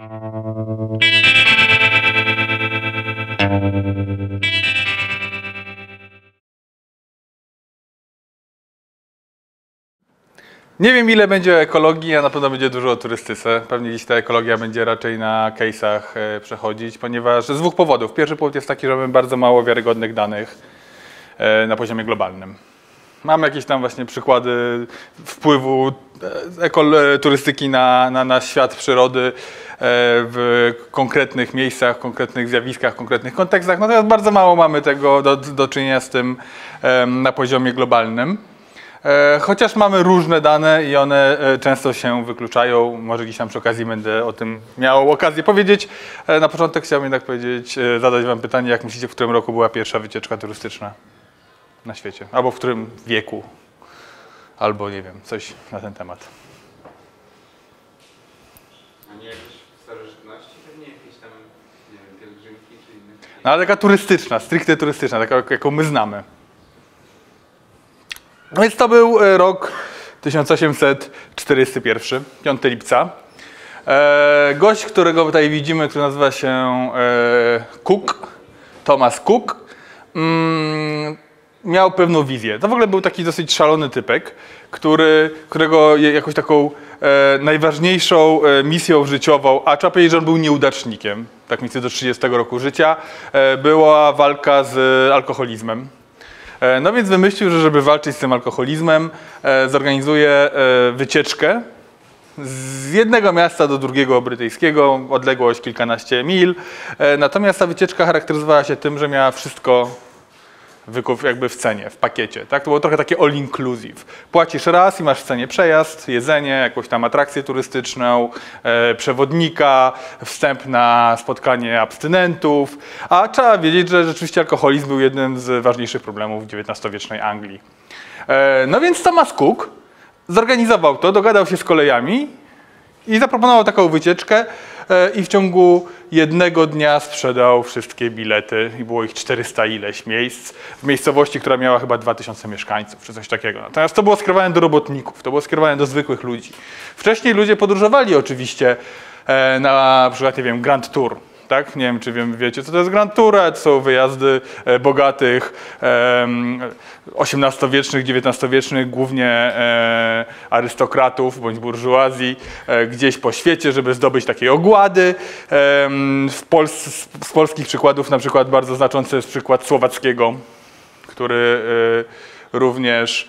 Nie wiem ile będzie o ekologii, a na pewno będzie dużo o turystyce. Pewnie dziś ta ekologia będzie raczej na case'ach e, przechodzić, ponieważ z dwóch powodów. Pierwszy powód jest taki, że mamy bardzo mało wiarygodnych danych e, na poziomie globalnym. Mam jakieś tam właśnie przykłady wpływu e, ekol, e, na, na, na świat przyrody e, w konkretnych miejscach, konkretnych zjawiskach, konkretnych kontekstach. Natomiast bardzo mało mamy tego do, do czynienia z tym na poziomie globalnym. Chociaż mamy różne dane i one często się wykluczają, może gdzieś tam przy okazji będę o tym miał okazję powiedzieć. Na początek chciałbym jednak powiedzieć, zadać Wam pytanie, jak myślicie, w którym roku była pierwsza wycieczka turystyczna na świecie? Albo w którym wieku? Albo nie wiem, coś na ten temat. A nie jakieś starożytności? Pewnie jakieś tam, nie wiem, pielgrzymki czy inne. No ale taka turystyczna, stricte turystyczna, taka jak- jaką my znamy. No więc to był e, rok 1841, 5 lipca. E, gość, którego tutaj widzimy, który nazywa się e, Cook, Thomas Cook, mm, miał pewną wizję. To w ogóle był taki dosyć szalony typek, który, którego jakąś taką e, najważniejszą e, misją życiową, a trzeba powiedzieć, że on był nieudacznikiem, tak mniej więcej do 30 roku życia, e, była walka z alkoholizmem. E, No więc wymyślił, że żeby walczyć z tym alkoholizmem, e, zorganizuje e, wycieczkę z jednego miasta do drugiego brytyjskiego, odległość kilkanaście mil. Natomiast ta wycieczka charakteryzowała się tym, że miała wszystko jakby w cenie, w pakiecie. Tak? To było trochę takie all inclusive. Płacisz raz i masz w cenie przejazd, jedzenie, jakąś tam atrakcję turystyczną, e, przewodnika, wstęp na spotkanie abstynentów. A trzeba wiedzieć, że rzeczywiście alkoholizm był jednym z ważniejszych problemów XIX-wiecznej Anglii. E, no więc Thomas Cook zorganizował to, dogadał się z kolejami i zaproponował taką wycieczkę i w ciągu jednego dnia sprzedał wszystkie bilety i było ich 400 ileś miejsc w miejscowości, która miała chyba 2000 mieszkańców czy coś takiego. Natomiast to było skierowane do robotników, to było skierowane do zwykłych ludzi. Wcześniej ludzie podróżowali oczywiście e, na przykład, nie wiem, Grand Tour. Tak? Nie wiem, czy wiem, wiecie, co to jest Grand Tour, ale to są wyjazdy e, bogatych, XVIII-wiecznych, XIX-wiecznych, głównie e, arystokratów bądź burżuazji, e, gdzieś po świecie, żeby zdobyć takiej ogłady. W Pols z, polskich przykładów na przykład bardzo znaczący jest przykład słowackiego, który również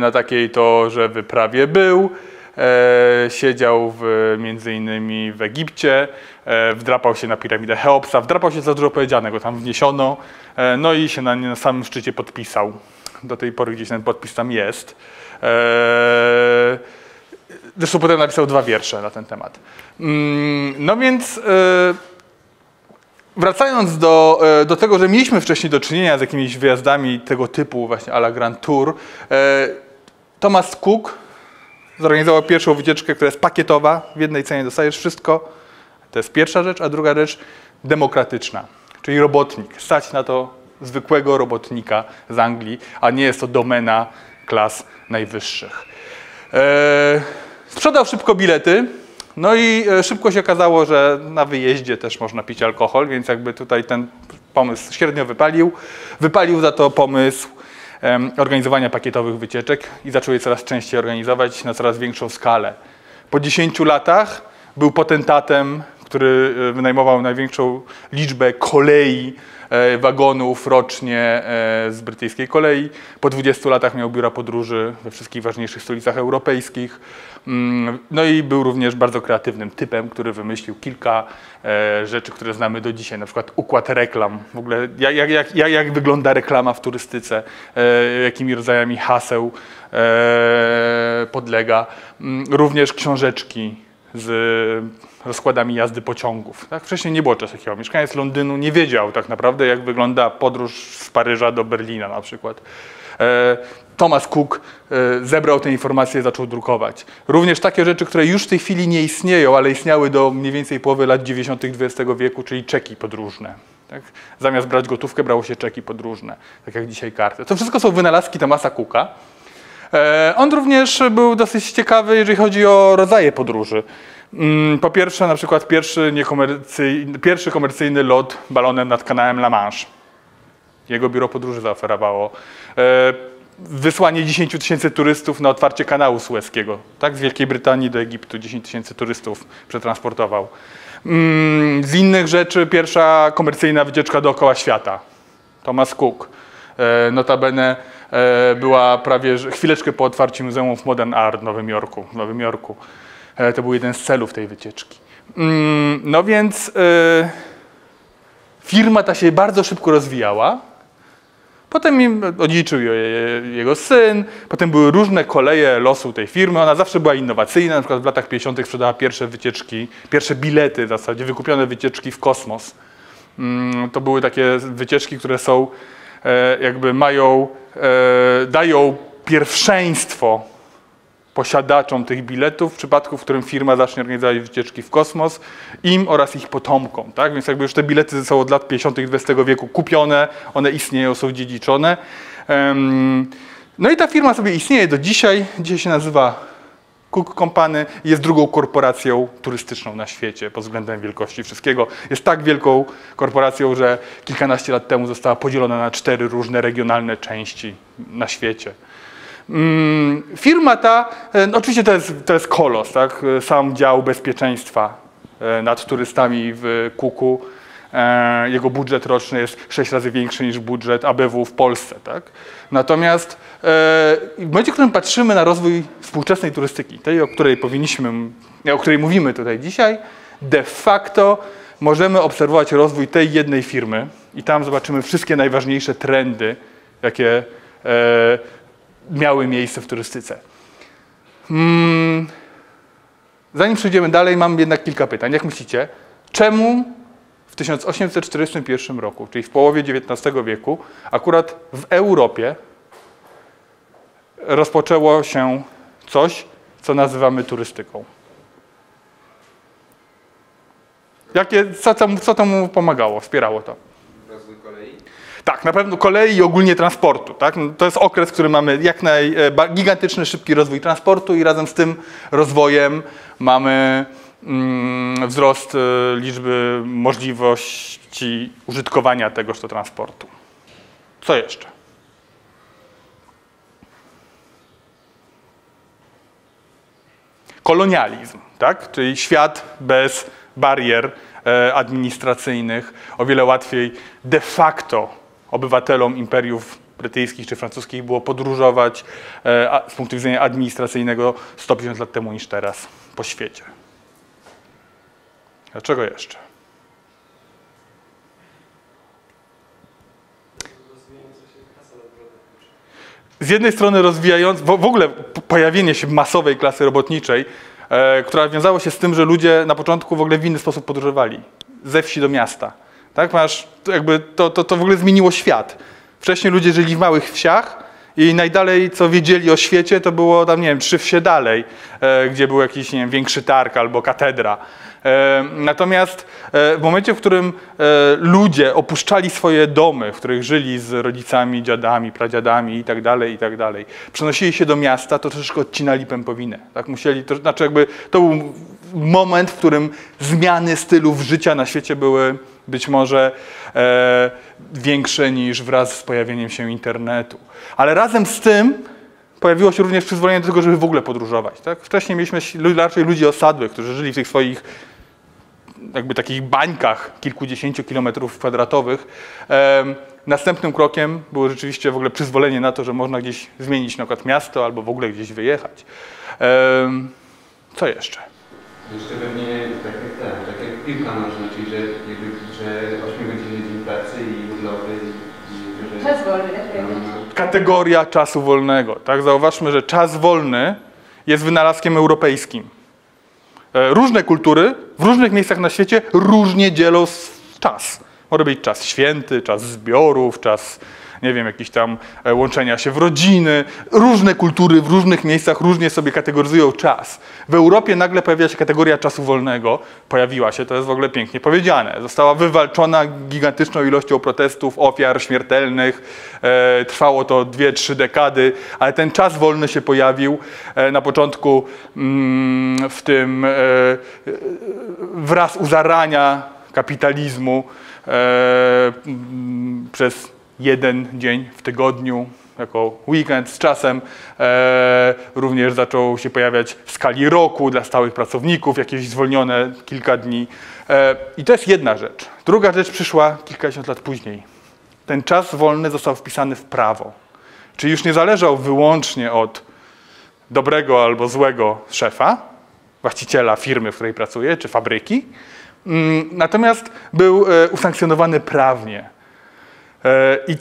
na takiej to, że wyprawie był. E, siedział w, między innymi w Egipcie, e, wdrapał się na piramidę Cheopsa, wdrapał się za dużo powiedziane, go tam wniesiono, e, no i się na, na samym szczycie podpisał. Do tej pory gdzieś ten podpis tam jest. Zresztą potem napisał dwa wiersze na ten temat. Mm, No więc wracając do, do tego, że mieliśmy wcześniej do czynienia z jakimiś wyjazdami tego typu właśnie à la Grand Tour, Thomas Cook zorganizował pierwszą wycieczkę, która jest pakietowa, w jednej cenie dostajesz wszystko. To jest pierwsza rzecz, a druga rzecz demokratyczna, czyli robotnik. Stać na to zwykłego robotnika z Anglii, a nie jest to domena klas najwyższych. E, sprzedał szybko bilety, no i e, szybko się okazało, że na wyjeździe też można pić alkohol, więc jakby tutaj ten pomysł średnio wypalił. Wypalił za to pomysł organizowania pakietowych wycieczek i zaczął je coraz częściej organizować na coraz większą skalę. Po 10 latach był potentatem, który wynajmował największą liczbę kolei, wagonów rocznie e, z brytyjskiej kolei. Po 20 latach miał biura podróży we wszystkich ważniejszych stolicach europejskich. Mm, No i był również bardzo kreatywnym typem, który wymyślił kilka e, rzeczy, które znamy do dzisiaj, na przykład układ reklam. W ogóle jak, jak, jak, jak, wygląda reklama w turystyce, e, jakimi rodzajami haseł e, podlega. Mm, Również książeczki z rozkładami jazdy pociągów. Tak? Wcześniej nie było czegoś takiego. Mieszkaniec Londynu nie wiedział tak naprawdę, jak wygląda podróż z Paryża do Berlina na przykład. E, Thomas Cook e, zebrał te informacje i zaczął drukować. Również takie rzeczy, które już w tej chwili nie istnieją, ale istniały do mniej więcej połowy lat 90. XX wieku, czyli czeki podróżne. Tak? Zamiast brać gotówkę, brało się czeki podróżne, tak jak dzisiaj karty. To wszystko są wynalazki Thomasa Cooka. E, On również był dosyć ciekawy, jeżeli chodzi o rodzaje podróży. Mm, Po pierwsze, na przykład pierwszy, niekomercyjny, pierwszy komercyjny lot balonem nad kanałem La Manche. Jego biuro podróży zaoferowało. E, Wysłanie 10 tysięcy turystów na otwarcie kanału Suezkiego. Tak, z Wielkiej Brytanii do Egiptu 10 tysięcy turystów przetransportował. Mm, Z innych rzeczy pierwsza komercyjna wycieczka dookoła świata. Thomas Cook. E, Notabene e, była prawie chwileczkę po otwarciu Muzeum of Modern Art w Nowym Jorku. W Nowym Jorku. To był jeden z celów tej wycieczki. Mm, No więc e, firma ta się bardzo szybko rozwijała. Potem odziedziczył je- jego syn, potem były różne koleje losu tej firmy. Ona zawsze była innowacyjna, na przykład w latach 50. sprzedała pierwsze wycieczki, pierwsze bilety w zasadzie, wykupione wycieczki w kosmos. Mm, To były takie wycieczki, które są, e, jakby mają, e, dają pierwszeństwo posiadaczom tych biletów w przypadku, w którym firma zacznie organizować wycieczki w kosmos, im oraz ich potomkom. Tak? Więc jakby już te bilety są od lat 50. XX wieku kupione, one istnieją, są dziedziczone. No i ta firma sobie istnieje do dzisiaj. Dzisiaj się nazywa Cook Company jest drugą korporacją turystyczną na świecie pod względem wielkości wszystkiego. Jest tak wielką korporacją, że kilkanaście lat temu została podzielona na cztery różne regionalne części na świecie. Mm, Firma ta, e, no oczywiście to jest, to jest kolos, tak? E, sam dział bezpieczeństwa e, nad turystami w Kuku. Jego budżet roczny jest sześć razy większy niż budżet ABW w Polsce. Tak? Natomiast w momencie, w którym patrzymy na rozwój współczesnej turystyki, tej, o której powinniśmy, o której mówimy tutaj dzisiaj, de facto możemy obserwować rozwój tej jednej firmy i tam zobaczymy wszystkie najważniejsze trendy, jakie miały miejsce w turystyce. Mm, Zanim przejdziemy dalej, mam jednak kilka pytań. Jak myślicie, czemu w 1841 roku, czyli w połowie XIX wieku, akurat w Europie rozpoczęło się coś, co nazywamy turystyką? Jakie, co, temu, co temu pomagało, wspierało to? Tak, na pewno kolei i ogólnie transportu. Tak? No, To jest okres, w którym mamy jak naj, e, gigantyczny, szybki rozwój transportu i razem z tym rozwojem mamy mm, wzrost e, liczby możliwości użytkowania tegoż to transportu. Co jeszcze? Kolonializm, tak? czyli świat bez barier e, administracyjnych, o wiele łatwiej de facto obywatelom imperiów brytyjskich czy francuskich było podróżować e, z punktu widzenia administracyjnego 150 lat temu niż teraz po świecie. Dlaczego jeszcze? z jednej strony rozwijając, w ogóle pojawienie się masowej klasy robotniczej, e, która wiązało się z tym, że ludzie na początku w ogóle w inny sposób podróżowali. Ze wsi do miasta. Tak? Masz, jakby to, to, to w ogóle zmieniło świat. Wcześniej ludzie żyli w małych wsiach i najdalej, co wiedzieli o świecie, to było tam, nie wiem, trzy wsie dalej, e, gdzie był jakiś, nie wiem, większy targ albo katedra. E, Natomiast e, w momencie, w którym e, ludzie opuszczali swoje domy, w których żyli z rodzicami, dziadami, pradziadami i tak dalej, i tak dalej, przenosili się do miasta, to troszeczkę odcinali pępowinę. Tak? Musieli, to znaczy jakby to był moment, w którym zmiany stylów życia na świecie były być może e, większe niż wraz z pojawieniem się internetu. Ale razem z tym pojawiło się również przyzwolenie do tego, żeby w ogóle podróżować. Tak? Wcześniej mieliśmy raczej ludzi osadłych, którzy żyli w tych swoich jakby takich bańkach kilkudziesięciu kilometrów kwadratowych. Em, Następnym krokiem było rzeczywiście w ogóle przyzwolenie na to, że można gdzieś zmienić na przykład miasto albo w ogóle gdzieś wyjechać. Em, Co jeszcze? Jeszcze pewnie tak jak ten, tak jak piłka nożna, czyli że, że Czas wolny, tak? Kategoria czasu wolnego. Tak? Zauważmy, że czas wolny jest wynalazkiem europejskim. E, Różne kultury w różnych miejscach na świecie różnie dzielą czas. Może być czas święty, czas zbiorów, czas nie wiem, jakieś tam e, łączenia się w rodziny. Różne kultury w różnych miejscach różnie sobie kategoryzują czas. W Europie nagle pojawia się kategoria czasu wolnego. Pojawiła się, to jest w ogóle pięknie powiedziane. Została wywalczona gigantyczną ilością protestów, ofiar śmiertelnych. E, trwało to 2-3 dekady, ale ten czas wolny się pojawił e, na początku mm, w tym wraz u zarania kapitalizmu przez jeden dzień w tygodniu, jako weekend z czasem. E, również zaczął się pojawiać w skali roku dla stałych pracowników, jakieś zwolnione kilka dni. E, I to jest jedna rzecz. Druga rzecz przyszła kilkadziesiąt lat później. Ten czas wolny został wpisany w prawo. Czyli już nie zależał wyłącznie od dobrego albo złego szefa, właściciela firmy, w której pracuje, czy fabryki, Mm, Natomiast był e, usankcjonowany prawnie. E, I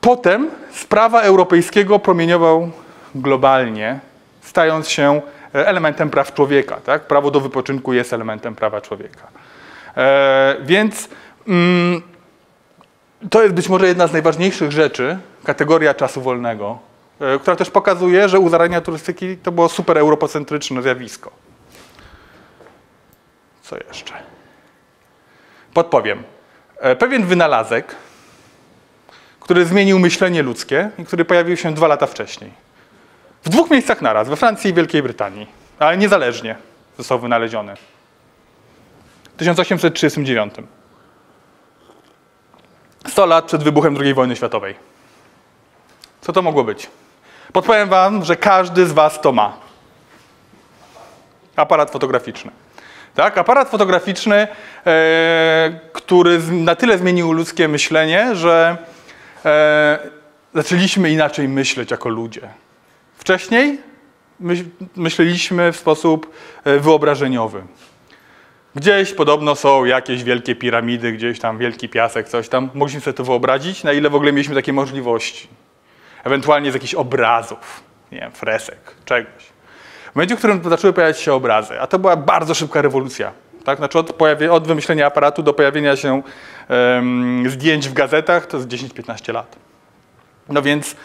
potem z prawa europejskiego promieniował globalnie, stając się e, elementem praw człowieka. Tak? Prawo do wypoczynku jest elementem prawa człowieka. E, Więc mm, to jest być może jedna z najważniejszych rzeczy, kategoria czasu wolnego, która też pokazuje, że u zarania turystyki to było super europocentryczne zjawisko. Co jeszcze? Podpowiem. Pewien wynalazek, który zmienił myślenie ludzkie i który pojawił się dwa lata wcześniej. W dwóch miejscach naraz, we Francji i Wielkiej Brytanii, ale niezależnie został wynaleziony. W 1839. 100 lat przed wybuchem II wojny światowej. Co to mogło być? Podpowiem wam, że każdy z was to ma. Aparat fotograficzny. Tak? Aparat fotograficzny, e, który na tyle zmienił ludzkie myślenie, że e, zaczęliśmy inaczej myśleć jako ludzie. Wcześniej myśl, myśleliśmy w sposób e, wyobrażeniowy. Gdzieś podobno są jakieś wielkie piramidy, gdzieś tam wielki piasek, coś tam. Mogliśmy sobie to wyobrazić, na ile w ogóle mieliśmy takie możliwości. Ewentualnie z jakichś obrazów, nie wiem, fresek, czegoś. W momencie, w którym zaczęły pojawiać się obrazy, a to była bardzo szybka rewolucja, tak? znaczy od, pojawie, od wymyślenia aparatu do pojawienia się zdjęć w gazetach, to jest 10-15 lat. No więc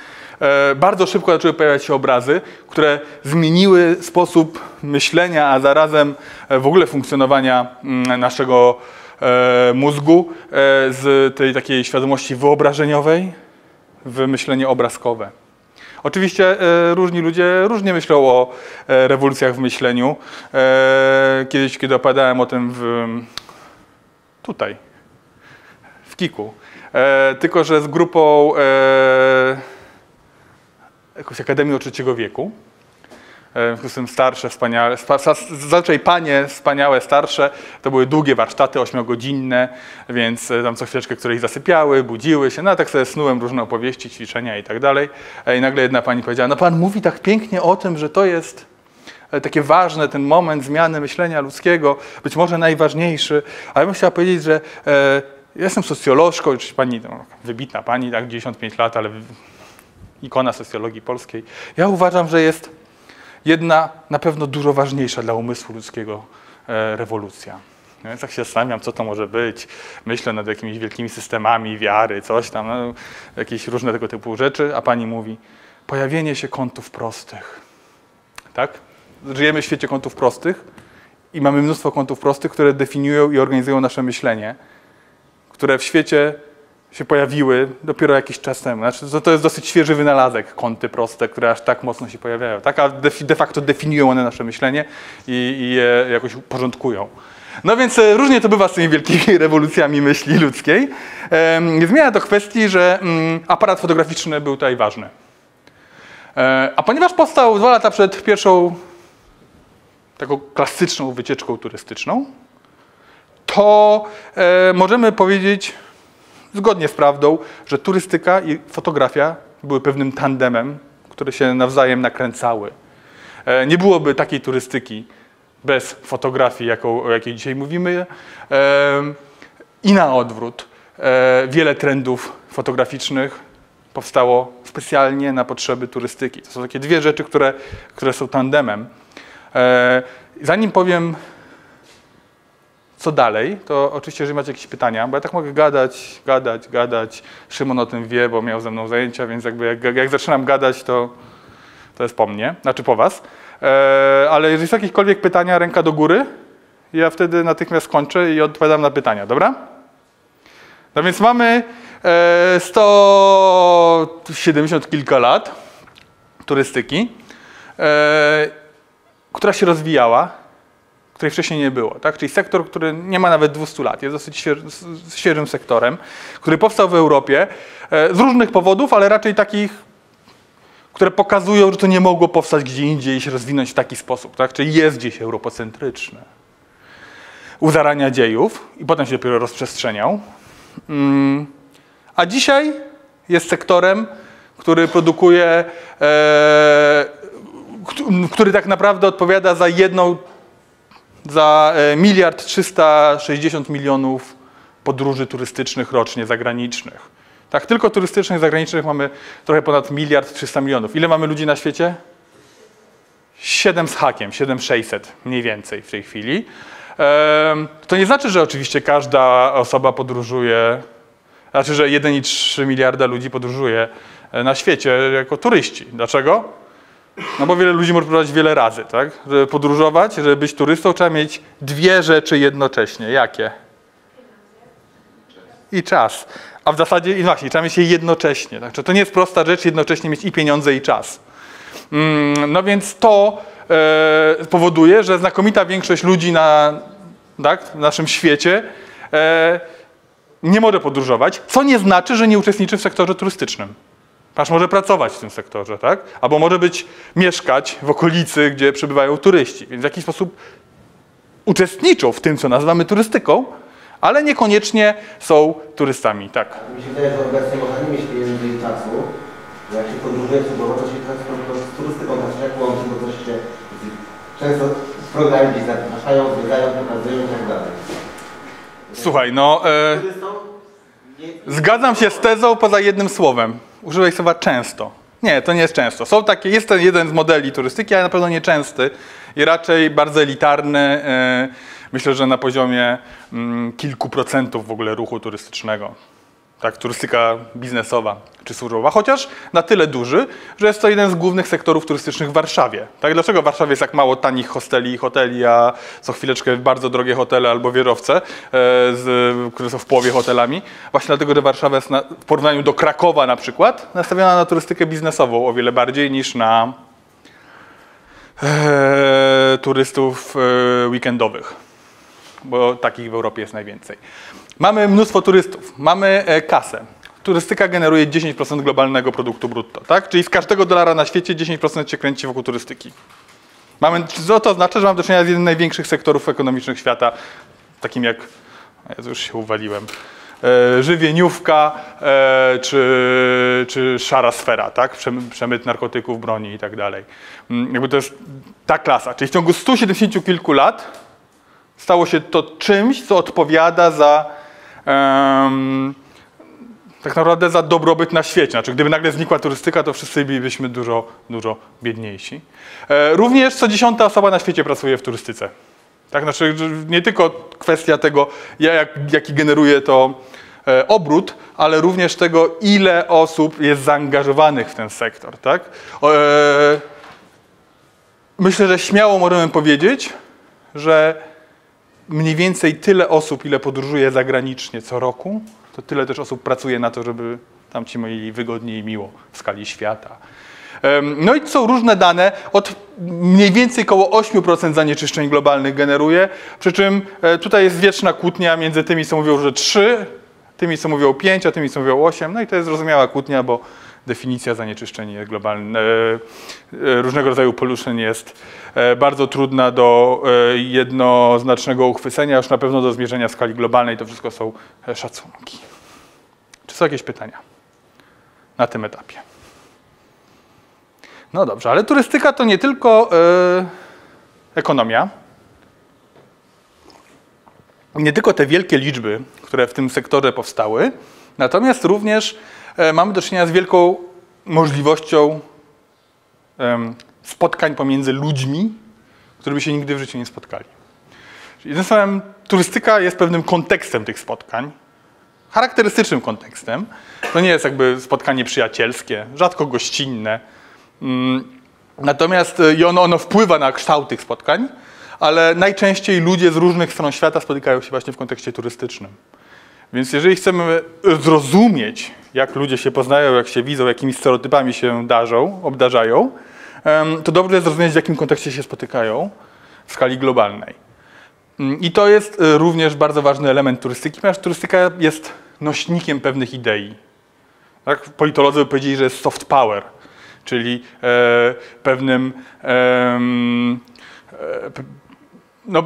e, bardzo szybko zaczęły pojawiać się obrazy, które zmieniły sposób myślenia, a zarazem e, w ogóle funkcjonowania mm, naszego e, mózgu z tej takiej świadomości wyobrażeniowej w myślenie obrazkowe. Oczywiście różni ludzie różnie myślą o rewolucjach w myśleniu. Kiedyś, kiedy opowiadałem o tym w, tutaj, Kiku, e, tylko że z grupą e, jakąś Akademii Trzeciego Wieku, e, w związku z tym starsze, wspaniałe, zazwyczaj panie wspaniałe, starsze, to były długie warsztaty, ośmiogodzinne, więc e, tam co chwileczkę któreś zasypiały, budziły się, no a tak sobie snułem różne opowieści, ćwiczenia i tak dalej. E, I nagle jedna pani powiedziała, no pan mówi tak pięknie o tym, że to jest takie ważne, ten moment zmiany myślenia ludzkiego, być może najważniejszy, ale bym chciała powiedzieć, że jestem socjolożką, już pani, no, wybitna pani, tak, 95 lat, ale ikona socjologii polskiej. Ja uważam, że jest jedna na pewno dużo ważniejsza dla umysłu ludzkiego e, rewolucja. No Więc tak się zastanawiam, co to może być. Myślę nad jakimiś wielkimi systemami wiary, coś tam, no, jakieś różne tego typu rzeczy, a pani mówi, pojawienie się kątów prostych. Tak? Żyjemy w świecie kątów prostych i mamy mnóstwo kątów prostych, które definiują i organizują nasze myślenie, które w świecie się pojawiły dopiero jakiś czas temu. Znaczy, to, to jest dosyć świeży wynalazek, kąty proste, które aż tak mocno się pojawiają. Tak, a de, facto definiują one nasze myślenie i, i je jakoś porządkują. No więc e, różnie to bywa z tymi wielkimi rewolucjami myśli ludzkiej. Em, Zmienia to kwestii, że mm, aparat fotograficzny był tutaj ważny. E, A ponieważ powstał dwa lata przed pierwszą taką klasyczną wycieczką turystyczną, to e, możemy powiedzieć zgodnie z prawdą, że turystyka i fotografia były pewnym tandemem, które się nawzajem nakręcały. E, nie byłoby takiej turystyki bez fotografii, jaką, o jakiej dzisiaj mówimy. E, I na odwrót. E, wiele trendów fotograficznych powstało specjalnie na potrzeby turystyki. To są takie dwie rzeczy, które, które są tandemem. E, zanim powiem co dalej, to oczywiście, jeżeli macie jakieś pytania, bo ja tak mogę gadać, gadać, gadać. Szymon o tym wie, bo miał ze mną zajęcia, więc jakby jak, jak zaczynam gadać, to, to jest po mnie, znaczy po was. E, ale jeżeli są jakiekolwiek pytania, ręka do góry, ja wtedy natychmiast kończę i odpowiadam na pytania, dobra? No więc mamy e, 170 kilka lat turystyki, e, która się rozwijała, której wcześniej nie było. Tak? Czyli sektor, który nie ma nawet 200 lat, jest dosyć świeżym sektorem, który powstał w Europie e, z różnych powodów, ale raczej takich, które pokazują, że to nie mogło powstać gdzie indziej i się rozwinąć w taki sposób. Tak? Czyli jest gdzieś europocentryczne. U zarania dziejów i potem się dopiero rozprzestrzeniał. Mm, A dzisiaj jest sektorem, który produkuje, e, kt- który tak naprawdę odpowiada za jedną, za e, miliard 360 milionów podróży turystycznych rocznie zagranicznych. Tak, tylko turystycznych zagranicznych mamy trochę ponad miliard 300 milionów. Ile mamy ludzi na świecie? 7 z hakiem, 7600 mniej więcej w tej chwili. To nie znaczy, że oczywiście każda osoba podróżuje, znaczy, że 1,3 miliarda ludzi podróżuje e, na świecie jako turyści. Dlaczego? No bo wiele ludzi może podróżować wiele razy, tak? Żeby podróżować, żeby być turystą, trzeba mieć dwie rzeczy jednocześnie. Jakie? I czas. A w zasadzie, i właśnie, trzeba mieć je jednocześnie. Także to nie jest prosta rzecz, jednocześnie mieć i pieniądze, i czas. Mm, No więc to e, powoduje, że znakomita większość ludzi na, tak, w naszym świecie e, nie może podróżować, co nie znaczy, że nie uczestniczy w sektorze turystycznym. Aż może pracować w tym sektorze, tak? Albo może być, mieszkać w okolicy, gdzie przebywają turyści. Więc w jakiś sposób uczestniczą w tym, co nazywamy turystyką, ale niekoniecznie są turystami, tak. Mi się wydaje, że obecnie można nie mieć pieniędzy i czasu, jak się podróżuje cudowo, to się prostu z turystyką też tak łączy, bo też się często programy gdzieś zapraszają, zwiedzają, pokazują i tak dalej. Słuchaj, no... E, Zgadzam się z tezą poza jednym słowem. Używaj słowa często. Nie, to nie jest często. Są takie, jest ten jeden z modeli turystyki, ale na pewno nie częsty i raczej bardzo elitarny. e, Myślę, że na poziomie mm, kilku procentów w ogóle ruchu turystycznego. Tak, turystyka biznesowa czy służbowa, chociaż na tyle duży, że jest to jeden z głównych sektorów turystycznych w Warszawie. Tak, dlaczego w Warszawie jest tak mało tanich hosteli i hoteli, a co chwileczkę bardzo drogie hotele albo wierowce, e, które są w połowie hotelami? Właśnie dlatego, że Warszawa jest na, w porównaniu do Krakowa na przykład nastawiona na turystykę biznesową o wiele bardziej niż na e, turystów e, weekendowych bo takich w Europie jest najwięcej. Mamy mnóstwo turystów, mamy e, kasę. Turystyka generuje 10% globalnego produktu brutto, tak? Czyli z każdego dolara na świecie 10% się kręci wokół turystyki. Mamy, co to oznacza, że mamy do czynienia z jednym z największych sektorów ekonomicznych świata, takim jak, ja już się uwaliłem, e, żywieniówka e, czy, czy szara sfera, tak? Przemy- Przemyt narkotyków, broni i tak dalej. Mm, Jakby to jest ta klasa. Czyli w ciągu 170 kilku lat stało się to czymś, co odpowiada za tak naprawdę za dobrobyt na świecie. Znaczy, gdyby nagle znikła turystyka, to wszyscy bylibyśmy dużo, dużo biedniejsi. E, również co dziesiąta osoba na świecie pracuje w turystyce. Tak, znaczy, nie tylko kwestia tego, ja- jak, jaki generuje to e, obrót, ale również tego, ile osób jest zaangażowanych w ten sektor. Tak? E, myślę, że śmiało możemy powiedzieć, że mniej więcej tyle osób, ile podróżuje zagranicznie co roku, to tyle też osób pracuje na to, żeby tam ci mieli wygodnie i miło w skali świata. No i są różne dane, od mniej więcej około 8% zanieczyszczeń globalnych generuje, przy czym e, tutaj jest wieczna kłótnia między tymi, co mówią, że 3, tymi, co mówią 5, a tymi, co mówią 8, no i to jest zrozumiała kłótnia, bo definicja zanieczyszczeń globalnych, e, różnego rodzaju pollution jest e, bardzo trudna do e, jednoznacznego uchwycenia, już na pewno do zmierzenia skali globalnej, to wszystko są e, szacunki. Czy są jakieś pytania na tym etapie? No dobrze, ale turystyka to nie tylko e, ekonomia, nie tylko te wielkie liczby, które w tym sektorze powstały, natomiast również e, mamy do czynienia z wielką możliwością spotkań pomiędzy ludźmi, którymi się nigdy w życiu nie spotkali. Jednym słowem, turystyka jest pewnym kontekstem tych spotkań, charakterystycznym kontekstem. To nie jest jakby spotkanie przyjacielskie, rzadko gościnne. Mm, Natomiast y, i ono, ono wpływa na kształt tych spotkań, ale najczęściej ludzie z różnych stron świata spotykają się właśnie w kontekście turystycznym. Więc jeżeli chcemy zrozumieć, jak ludzie się poznają, jak się widzą, jakimi stereotypami się darzą, obdarzają, to dobrze jest zrozumieć, w jakim kontekście się spotykają w skali globalnej. Mm, I to jest y, również bardzo ważny element turystyki, ponieważ turystyka jest nośnikiem pewnych idei. Tak? Politolodzy by powiedzieli, że jest soft power, czyli e, pewnym e, no,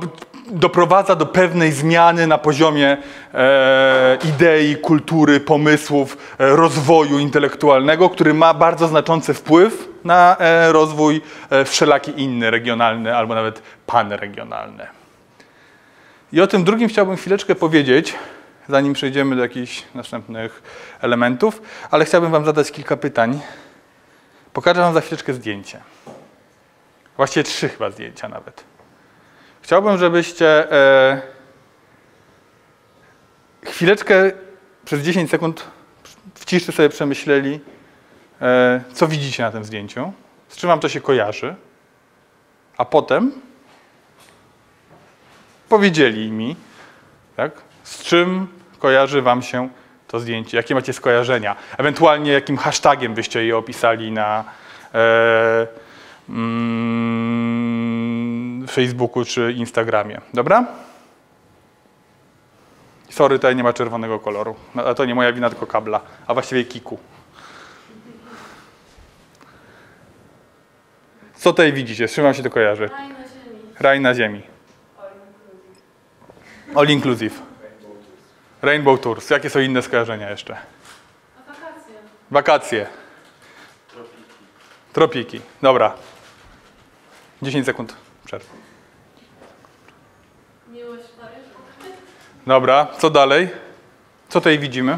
doprowadza do pewnej zmiany na poziomie e, idei, kultury, pomysłów, e, rozwoju intelektualnego, który ma bardzo znaczący wpływ na e, rozwój e, wszelaki inny, regionalny albo nawet panregionalny. I o tym drugim chciałbym chwileczkę powiedzieć, zanim przejdziemy do jakichś następnych elementów, ale chciałbym Wam zadać kilka pytań. Pokażę Wam za chwileczkę zdjęcie. Właściwie trzy chyba zdjęcia nawet. Chciałbym, żebyście e, chwileczkę przez 10 sekund w ciszy sobie przemyśleli, e, co widzicie na tym zdjęciu, z czym Wam to się kojarzy, a potem powiedzieli mi, tak, z czym kojarzy Wam się to zdjęcie, jakie macie skojarzenia, ewentualnie jakim hashtagiem byście je opisali na e, mm, Facebooku czy Instagramie. Dobra? Sorry, tutaj nie ma czerwonego koloru. No, to nie moja wina, tylko kabla, a właściwie kiku. Co tutaj widzicie? Z czym Wam się to kojarzy? Raj na ziemi. Raj na ziemi. All inclusive. Rainbow Tours. Jakie są inne skojarzenia jeszcze? Wakacje. Wakacje. Tropiki. Dobra. 10 sekund przerwy. Dobra, co dalej? Co tutaj widzimy?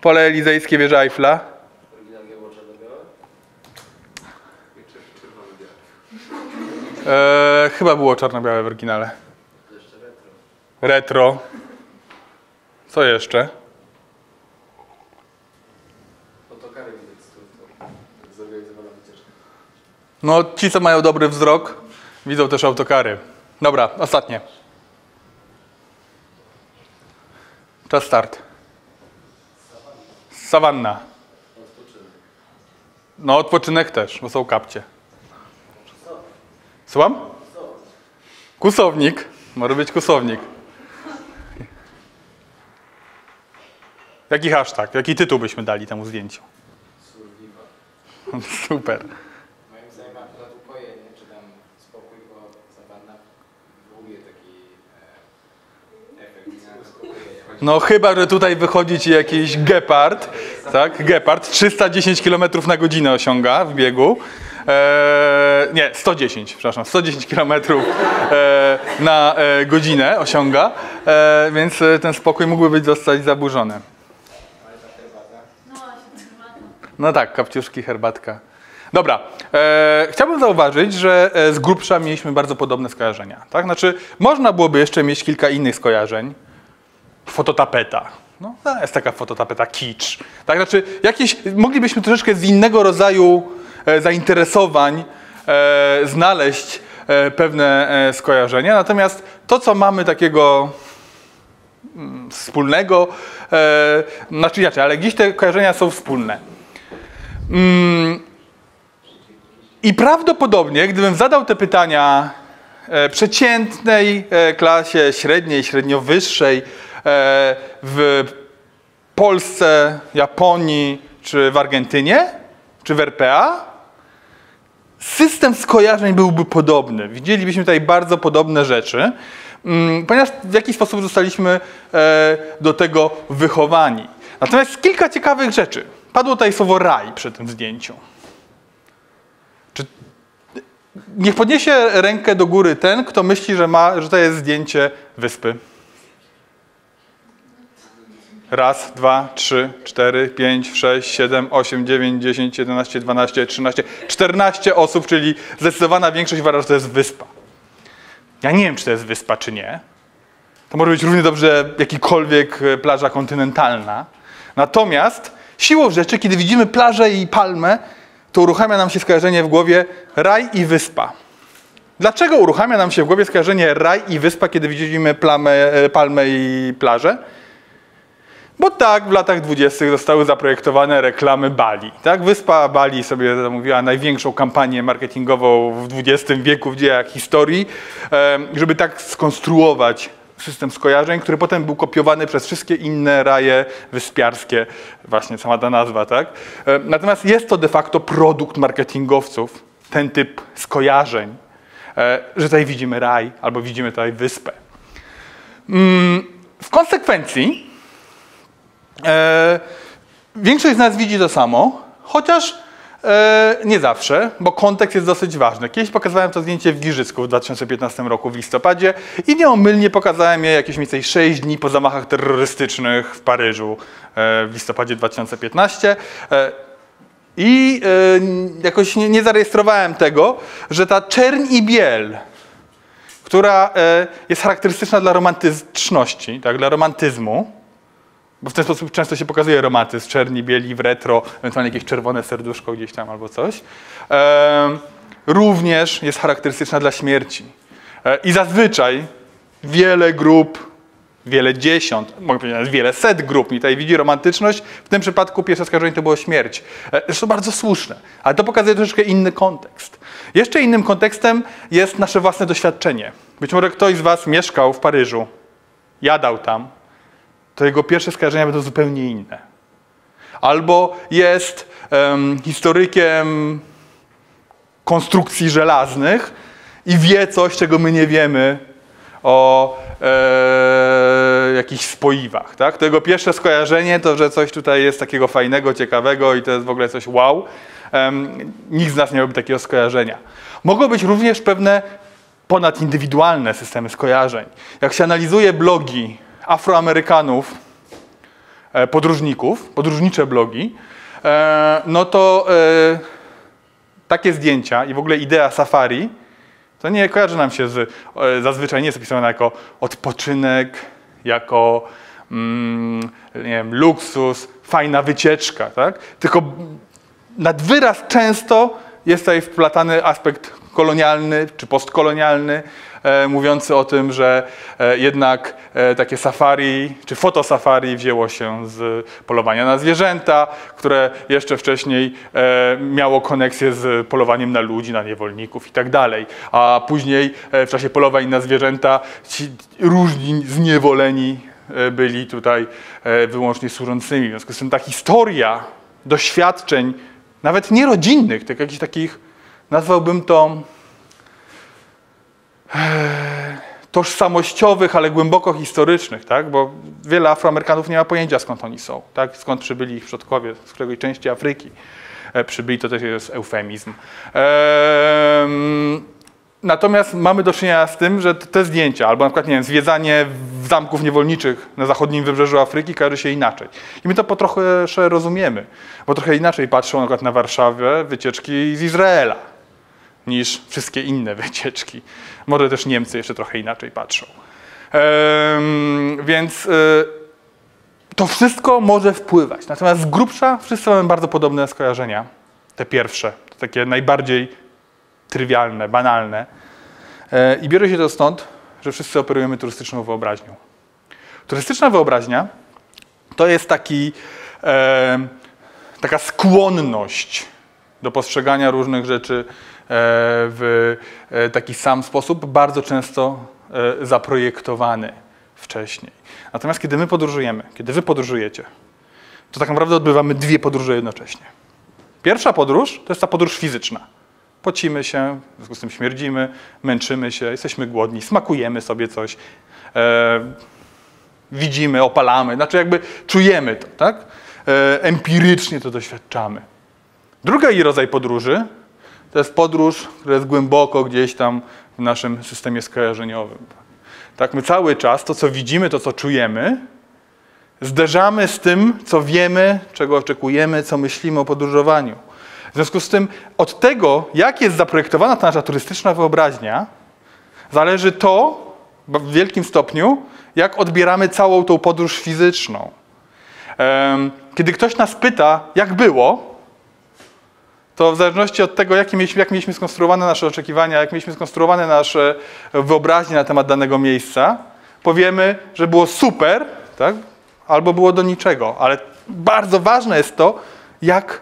Pole Elizejskie, wieża Eiffla. Eee, chyba było czarno-białe w oryginale. Retro. Co jeszcze? No, ci, co mają dobry wzrok, widzą też autokary. Dobra, ostatnie. Czas start. Sawanna. No, odpoczynek też, bo są kapcie. Słucham? Kusownik. Może być kusownik. Jaki hashtag, jaki tytuł byśmy dali temu zdjęciu? Super. Moim zdaniem akurat upojenie, czy tam spokój, bo sawanna wywołuje taki e, efekt uspokojenia. No chyba, że tutaj wychodzi ci jakiś gepard, tak? Gepard, 310 km na godzinę osiąga w biegu. Eee, nie, 110, przepraszam, 110 km e, na e, godzinę osiąga, e, więc ten spokój mógłby być zostać zaburzony. No. No tak, kapciuszki, herbatka. Dobra, e, chciałbym zauważyć, że e, z grubsza mieliśmy bardzo podobne skojarzenia. Tak? Znaczy, można byłoby jeszcze mieć kilka innych skojarzeń. Fototapeta. No, jest taka fototapeta kicz. Tak? Znaczy, jakieś, moglibyśmy troszeczkę z innego rodzaju e, zainteresowań e, znaleźć e, pewne e, skojarzenia. Natomiast to, co mamy takiego mm, wspólnego, e, znaczy inaczej, ale gdzieś te kojarzenia są wspólne. Mm, I prawdopodobnie, gdybym zadał te pytania e, przeciętnej klasie średniej, średnio wyższej w Polsce, Japonii czy w Argentynie, czy w RPA, system skojarzeń byłby podobny. Widzielibyśmy tutaj bardzo podobne rzeczy, mm, ponieważ w jakiś sposób zostaliśmy e, do tego wychowani. Natomiast kilka ciekawych rzeczy. Padło tutaj słowo raj przy tym zdjęciu. Czy Niech podniesie rękę do góry ten, kto myśli, że, ma, że to jest zdjęcie wyspy. Raz, dwa, trzy, cztery, pięć, sześć, siedem, osiem, dziewięć, dziesięć, jedenaście, dwanaście, trzynaście, czternaście osób, czyli zdecydowana większość uważa, że to jest wyspa. Ja nie wiem, czy to jest wyspa, czy nie. To może być równie dobrze jakikolwiek e, plaża kontynentalna. Natomiast siłą rzeczy, kiedy widzimy plażę i palmę, to uruchamia nam się skojarzenie w głowie raj i wyspa. Dlaczego uruchamia nam się w głowie skojarzenie raj i wyspa, kiedy widzimy plamę, e, palmę i plażę? Bo tak, w latach 20. zostały zaprojektowane reklamy Bali. Tak? Wyspa Bali sobie zamówiła największą kampanię marketingową w XX wieku w dziejach historii, żeby tak skonstruować system skojarzeń, który potem był kopiowany przez wszystkie inne raje wyspiarskie, właśnie sama ta nazwa, tak? Em, Natomiast jest to de facto produkt marketingowców, ten typ skojarzeń, e, że tutaj widzimy raj albo widzimy tutaj wyspę. Mm, W konsekwencji E, większość z nas widzi to samo, chociaż e, nie zawsze, bo kontekst jest dosyć ważny. Kiedyś pokazałem to zdjęcie w Giżycku w 2015 roku w listopadzie i nieomylnie pokazałem je jakieś mniej więcej 6 dni po zamachach terrorystycznych w Paryżu e, w listopadzie 2015. E, I e, jakoś nie, nie zarejestrowałem tego, że ta czerń i biel, która e, jest charakterystyczna dla romantyczności, tak, dla romantyzmu, bo w ten sposób często się pokazuje romantyzm, czerni, bieli, w retro, ewentualnie jakieś czerwone serduszko gdzieś tam albo coś. Również jest charakterystyczna dla śmierci. E, I zazwyczaj wiele grup, wiele dziesiąt, mogę powiedzieć wiele set grup i tutaj widzi romantyczność. W tym przypadku pierwsze skarżenie to było śmierć. E, Zresztą bardzo słuszne, ale to pokazuje troszeczkę inny kontekst. Jeszcze innym kontekstem jest nasze własne doświadczenie. Być może ktoś z Was mieszkał w Paryżu, jadał tam, to jego pierwsze skojarzenia będą zupełnie inne. Albo jest em, historykiem konstrukcji żelaznych i wie coś, czego my nie wiemy o e, jakichś spoiwach. Tak? To jego pierwsze skojarzenie to, że coś tutaj jest takiego fajnego, ciekawego i to jest w ogóle coś wow. Em, nikt z nas nie miałby takiego skojarzenia. Mogą być również pewne ponadindywidualne systemy skojarzeń. Jak się analizuje blogi Afroamerykanów, e, podróżników, podróżnicze blogi, e, no to e, takie zdjęcia i w ogóle idea safari to nie kojarzy nam się z, zazwyczaj nie jest opisywana jako odpoczynek, jako mm, nie wiem, luksus, fajna wycieczka, tak? tylko nad wyraz często jest tutaj wplatany aspekt kolonialny czy postkolonialny, mówiący o tym, że e, jednak e, takie safari czy fotosafari wzięło się z polowania na zwierzęta, które jeszcze wcześniej e, miało koneksję z polowaniem na ludzi, na niewolników i tak. A później e, w czasie polowań na zwierzęta ci różni zniewoleni e, byli tutaj e, wyłącznie służącymi. W związku z tym ta historia doświadczeń, nawet nie rodzinnych, tylko jakichś takich, nazwałbym to e, tożsamościowych, ale głęboko historycznych, tak? bo wiele Afroamerykanów nie ma pojęcia skąd oni są, tak? skąd przybyli ich przodkowie, z której części Afryki e, przybyli, to też jest eufemizm. Em, Natomiast mamy do czynienia z tym, że te zdjęcia, albo na przykład, nie wiem, zwiedzanie zamków niewolniczych na zachodnim wybrzeżu Afryki kojarzy się inaczej. I my to po trochę rozumiemy, bo trochę inaczej patrzą na na Warszawę wycieczki z Izraela niż wszystkie inne wycieczki. Może też Niemcy jeszcze trochę inaczej patrzą. Więc y, to wszystko może wpływać. Natomiast z grubsza wszyscy mamy bardzo podobne skojarzenia. Te pierwsze, te takie najbardziej trywialne, banalne. E, I bierze się to stąd, że wszyscy operujemy turystyczną wyobraźnią. Turystyczna wyobraźnia to jest taki, e, taka skłonność do postrzegania różnych rzeczy w e, taki sam sposób, bardzo często e, zaprojektowany wcześniej. Natomiast kiedy my podróżujemy, kiedy wy podróżujecie, to tak naprawdę odbywamy dwie podróże jednocześnie. Pierwsza podróż to jest ta podróż fizyczna. Pocimy się, w związku z tym śmierdzimy, męczymy się, jesteśmy głodni, smakujemy sobie coś, e, widzimy, opalamy, znaczy jakby czujemy to, tak? E, empirycznie to doświadczamy. Drugi rodzaj podróży to jest podróż, która jest głęboko gdzieś tam w naszym systemie skojarzeniowym. Tak, my cały czas to, co widzimy, to, co czujemy, zderzamy z tym, co wiemy, czego oczekujemy, co myślimy o podróżowaniu. W związku z tym od tego, jak jest zaprojektowana ta nasza turystyczna wyobraźnia, zależy to w wielkim stopniu, jak odbieramy całą tą podróż fizyczną. Kiedy ktoś nas pyta, jak było, to w zależności od tego, jakie mieliśmy, jak mieliśmy skonstruowane nasze oczekiwania, jak mieliśmy skonstruowane nasze wyobraźnie na temat danego miejsca, powiemy, że było super, tak? albo było do niczego. Ale bardzo ważne jest to, jak,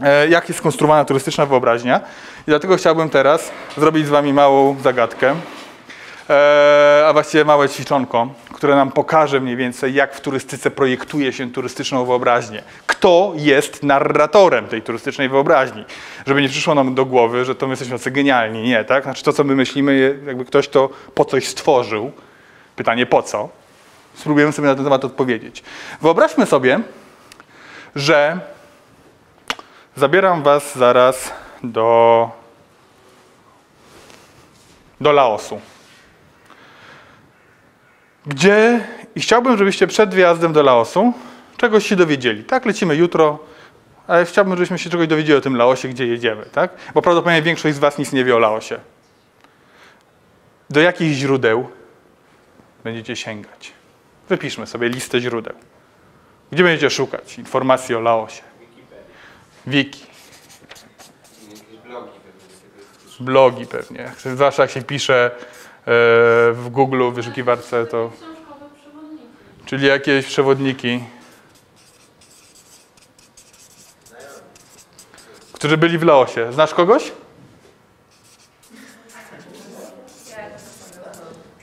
e, jak jest skonstruowana turystyczna wyobraźnia. I dlatego chciałbym teraz zrobić z Wami małą zagadkę, e, a właściwie małe ćwiczonko, które nam pokaże mniej więcej, jak w turystyce projektuje się turystyczną wyobraźnię. Kto jest narratorem tej turystycznej wyobraźni? Żeby nie przyszło nam do głowy, że to my jesteśmy tacy genialni. Nie, tak? Znaczy to, co my myślimy, jakby ktoś to po coś stworzył. Pytanie po co? Spróbujemy sobie na ten temat odpowiedzieć. Wyobraźmy sobie, że zabieram Was zaraz do, do Laosu. Gdzie i chciałbym, żebyście przed wyjazdem do Laosu czegoś się dowiedzieli. Tak, lecimy jutro, ale chciałbym, żebyśmy się czegoś dowiedzieli o tym Laosie, gdzie jedziemy, tak? Bo prawdopodobnie większość z Was nic nie wie o Laosie. Do jakich źródeł będziecie sięgać? Wypiszmy sobie listę źródeł. Gdzie będziecie szukać informacji o Laosie? Wiki, blogi pewnie. blogi pewnie. Zwłaszcza jak się pisze w Google, w wyszukiwarce, to... Czyli jakieś przewodniki, którzy byli w Laosie. Znasz kogoś?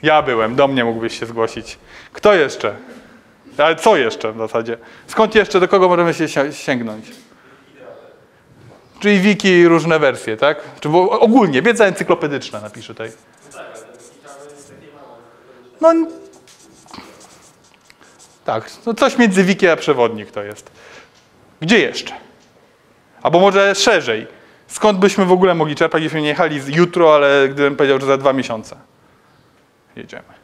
Ja byłem, do mnie mógłbyś się zgłosić. Kto jeszcze? Ale co jeszcze w zasadzie? Skąd jeszcze, do kogo możemy się si- sięgnąć? Czyli wiki różne wersje, tak? Czy ogólnie, wiedza encyklopedyczna napiszę tutaj. No tak, no coś między wiki a przewodnik to jest. Gdzie jeszcze? Albo może szerzej. Skąd byśmy w ogóle mogli czerpać, jeśli nie jechali z jutro, ale gdybym powiedział, że za dwa miesiące jedziemy.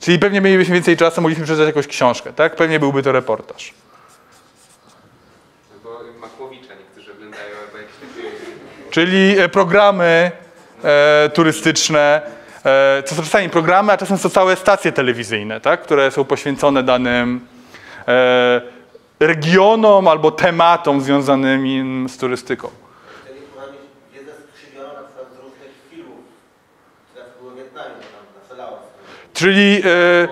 Czyli pewnie mielibyśmy więcej czasu, mogliśmy przeczytać jakąś książkę, tak? Pewnie byłby to reportaż. Albo Makłowicza niektórzy oglądają, albo jakieś takie... Czyli e, programy e, turystyczne, e, to są czasami programy, a czasem są całe stacje telewizyjne, tak? które są poświęcone danym e, regionom albo tematom związanymi z turystyką. Czyli e,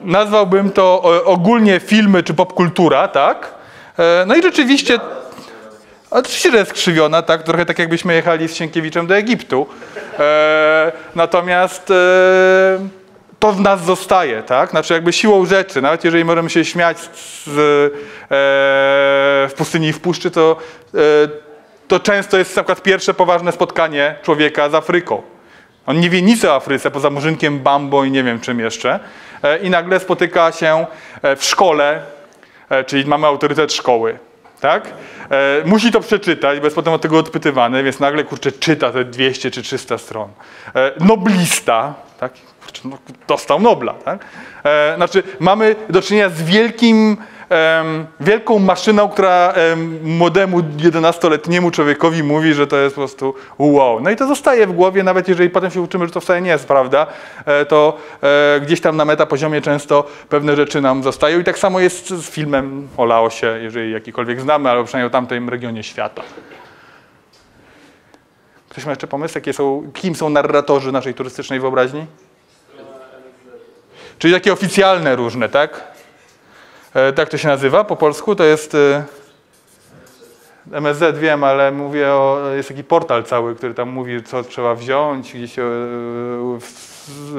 nazwałbym to e, ogólnie filmy czy popkultura, tak? E, no i rzeczywiście, oczywiście, że jest skrzywiona, tak? Trochę tak jakbyśmy jechali z Sienkiewiczem do Egiptu. E, natomiast e, to w nas zostaje, tak? Znaczy jakby siłą rzeczy, nawet jeżeli możemy się śmiać z, e, w pustyni i w puszczy, to, e, to często jest na przykład pierwsze poważne spotkanie człowieka z Afryką. On nie wie nic o Afryce, poza murzynkiem Bambo i nie wiem czym jeszcze. E, I nagle spotyka się e, w szkole, czyli mamy autorytet szkoły. Tak? E, musi to przeczytać, bo jest potem od tego odpytywany, więc nagle kurczę czyta te 200 czy 300 stron. E, noblista, tak? Kurczę, no, dostał Nobla. Tak? E, znaczy, mamy do czynienia z wielkim, wielką maszyną, która em, młodemu 11-letniemu człowiekowi mówi, że to jest po prostu wow. No i to zostaje w głowie, nawet jeżeli potem się uczymy, że to wcale nie jest prawda, e, to e, gdzieś tam na metapoziomie często pewne rzeczy nam zostają. I tak samo jest z filmem o Laosie, jeżeli jakikolwiek znamy, albo przynajmniej o tamtym regionie świata. Ktoś ma jeszcze pomysł, jakie są, kim są narratorzy naszej turystycznej wyobraźni? Czyli takie oficjalne różne, tak? E, tak to się nazywa po polsku, to jest e, MSZ wiem, ale mówię o, jest taki portal cały, który tam mówi, co trzeba wziąć, gdzie się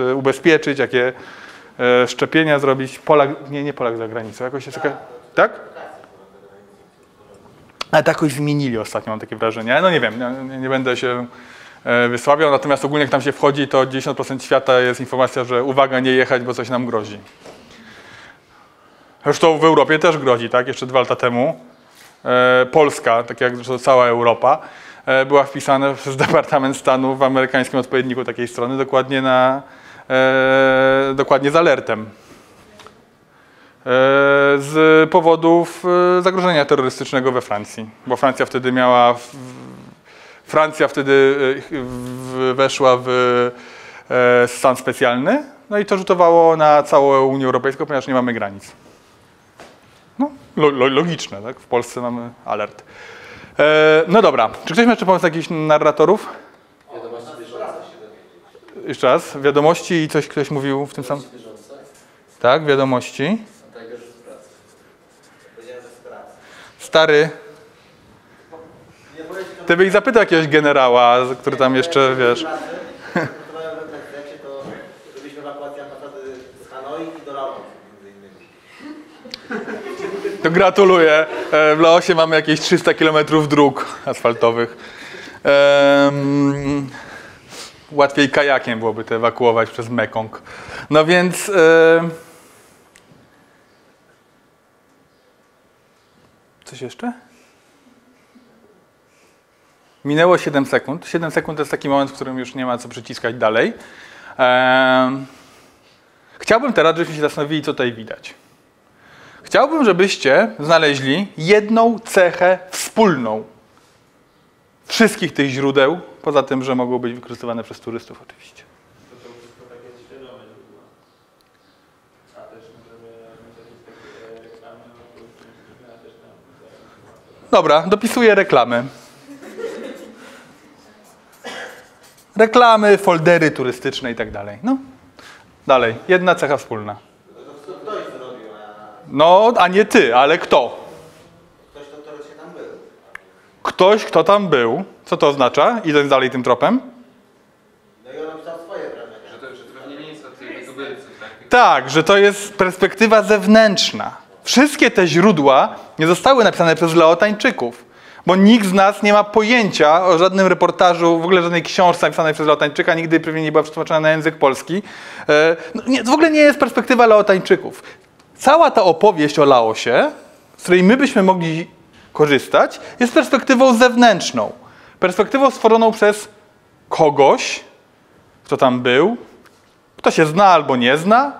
e, ubezpieczyć, jakie szczepienia zrobić. Polak, nie, nie Polak za granicą, jakoś jest taka, tak? Ale tak jakoś zmienili ostatnio, mam takie wrażenie. No nie wiem, nie, nie będę się wysławiał, natomiast ogólnie jak tam się wchodzi, to 90% świata jest informacja, że uwaga, nie jechać, bo coś nam grozi. Zresztą w Europie też grozi, tak? Jeszcze dwa lata temu e, Polska, tak jak cała Europa, e, była wpisana przez Departament Stanu w amerykańskim odpowiedniku takiej strony, dokładnie na, e, dokładnie z alertem. Z powodów zagrożenia terrorystycznego we Francji, bo Francja wtedy miała Francja wtedy weszła w stan specjalny, no i to rzutowało na całą Unię Europejską, ponieważ nie mamy granic. No, lo, lo, logiczne, tak? W Polsce mamy alert. E, no dobra, czy ktoś ma jeszcze pomysł na jakichś narratorów? Jeszcze raz, wiadomości i coś ktoś mówił w tym samym... Tak, wiadomości. Stary, ty byś zapytał jakiegoś generała, który tam jeszcze, wiesz... pracy, pracowałem w MSZ-cie, to robiliśmy ewakuację ambasady z Hanoi i do Laos między innymi. To gratuluję. E, W Laosie mamy jakieś 300 km dróg asfaltowych. Em, łatwiej kajakiem byłoby to ewakuować przez Mekong. No więc... Coś jeszcze? Minęło 7 sekund. 7 sekund to jest taki moment, w którym już nie ma co przyciskać dalej. Chciałbym teraz, żebyśmy się zastanowili, co tutaj widać. Chciałbym, żebyście znaleźli jedną cechę wspólną wszystkich tych źródeł, poza tym, że mogą być wykorzystywane przez turystów oczywiście. Dobra, dopisuję reklamy. Reklamy, foldery turystyczne i tak dalej. No, dalej. Jedna cecha wspólna. To ktoś zrobił, a No, a nie ty, ale kto? ktoś, kto tam był. Ktoś, kto tam był. Co to oznacza? Idąc dalej tym tropem? No i on napisał swoje wrażenia. Że to, że to pewnie nie jest od tej tubylcy, tak? Tak, że to jest perspektywa zewnętrzna. Wszystkie te źródła nie zostały napisane przez Laotańczyków, bo nikt z nas nie ma pojęcia o żadnym reportażu, w ogóle żadnej książce napisanej przez Laotańczyka, nigdy pewnie nie była przetłumaczona na język polski. E, No, nie, to w ogóle nie jest perspektywa Laotańczyków. Cała ta opowieść o Laosie, z której my byśmy mogli korzystać, jest perspektywą zewnętrzną. Perspektywą stworzoną przez kogoś, kto tam był, kto się zna albo nie zna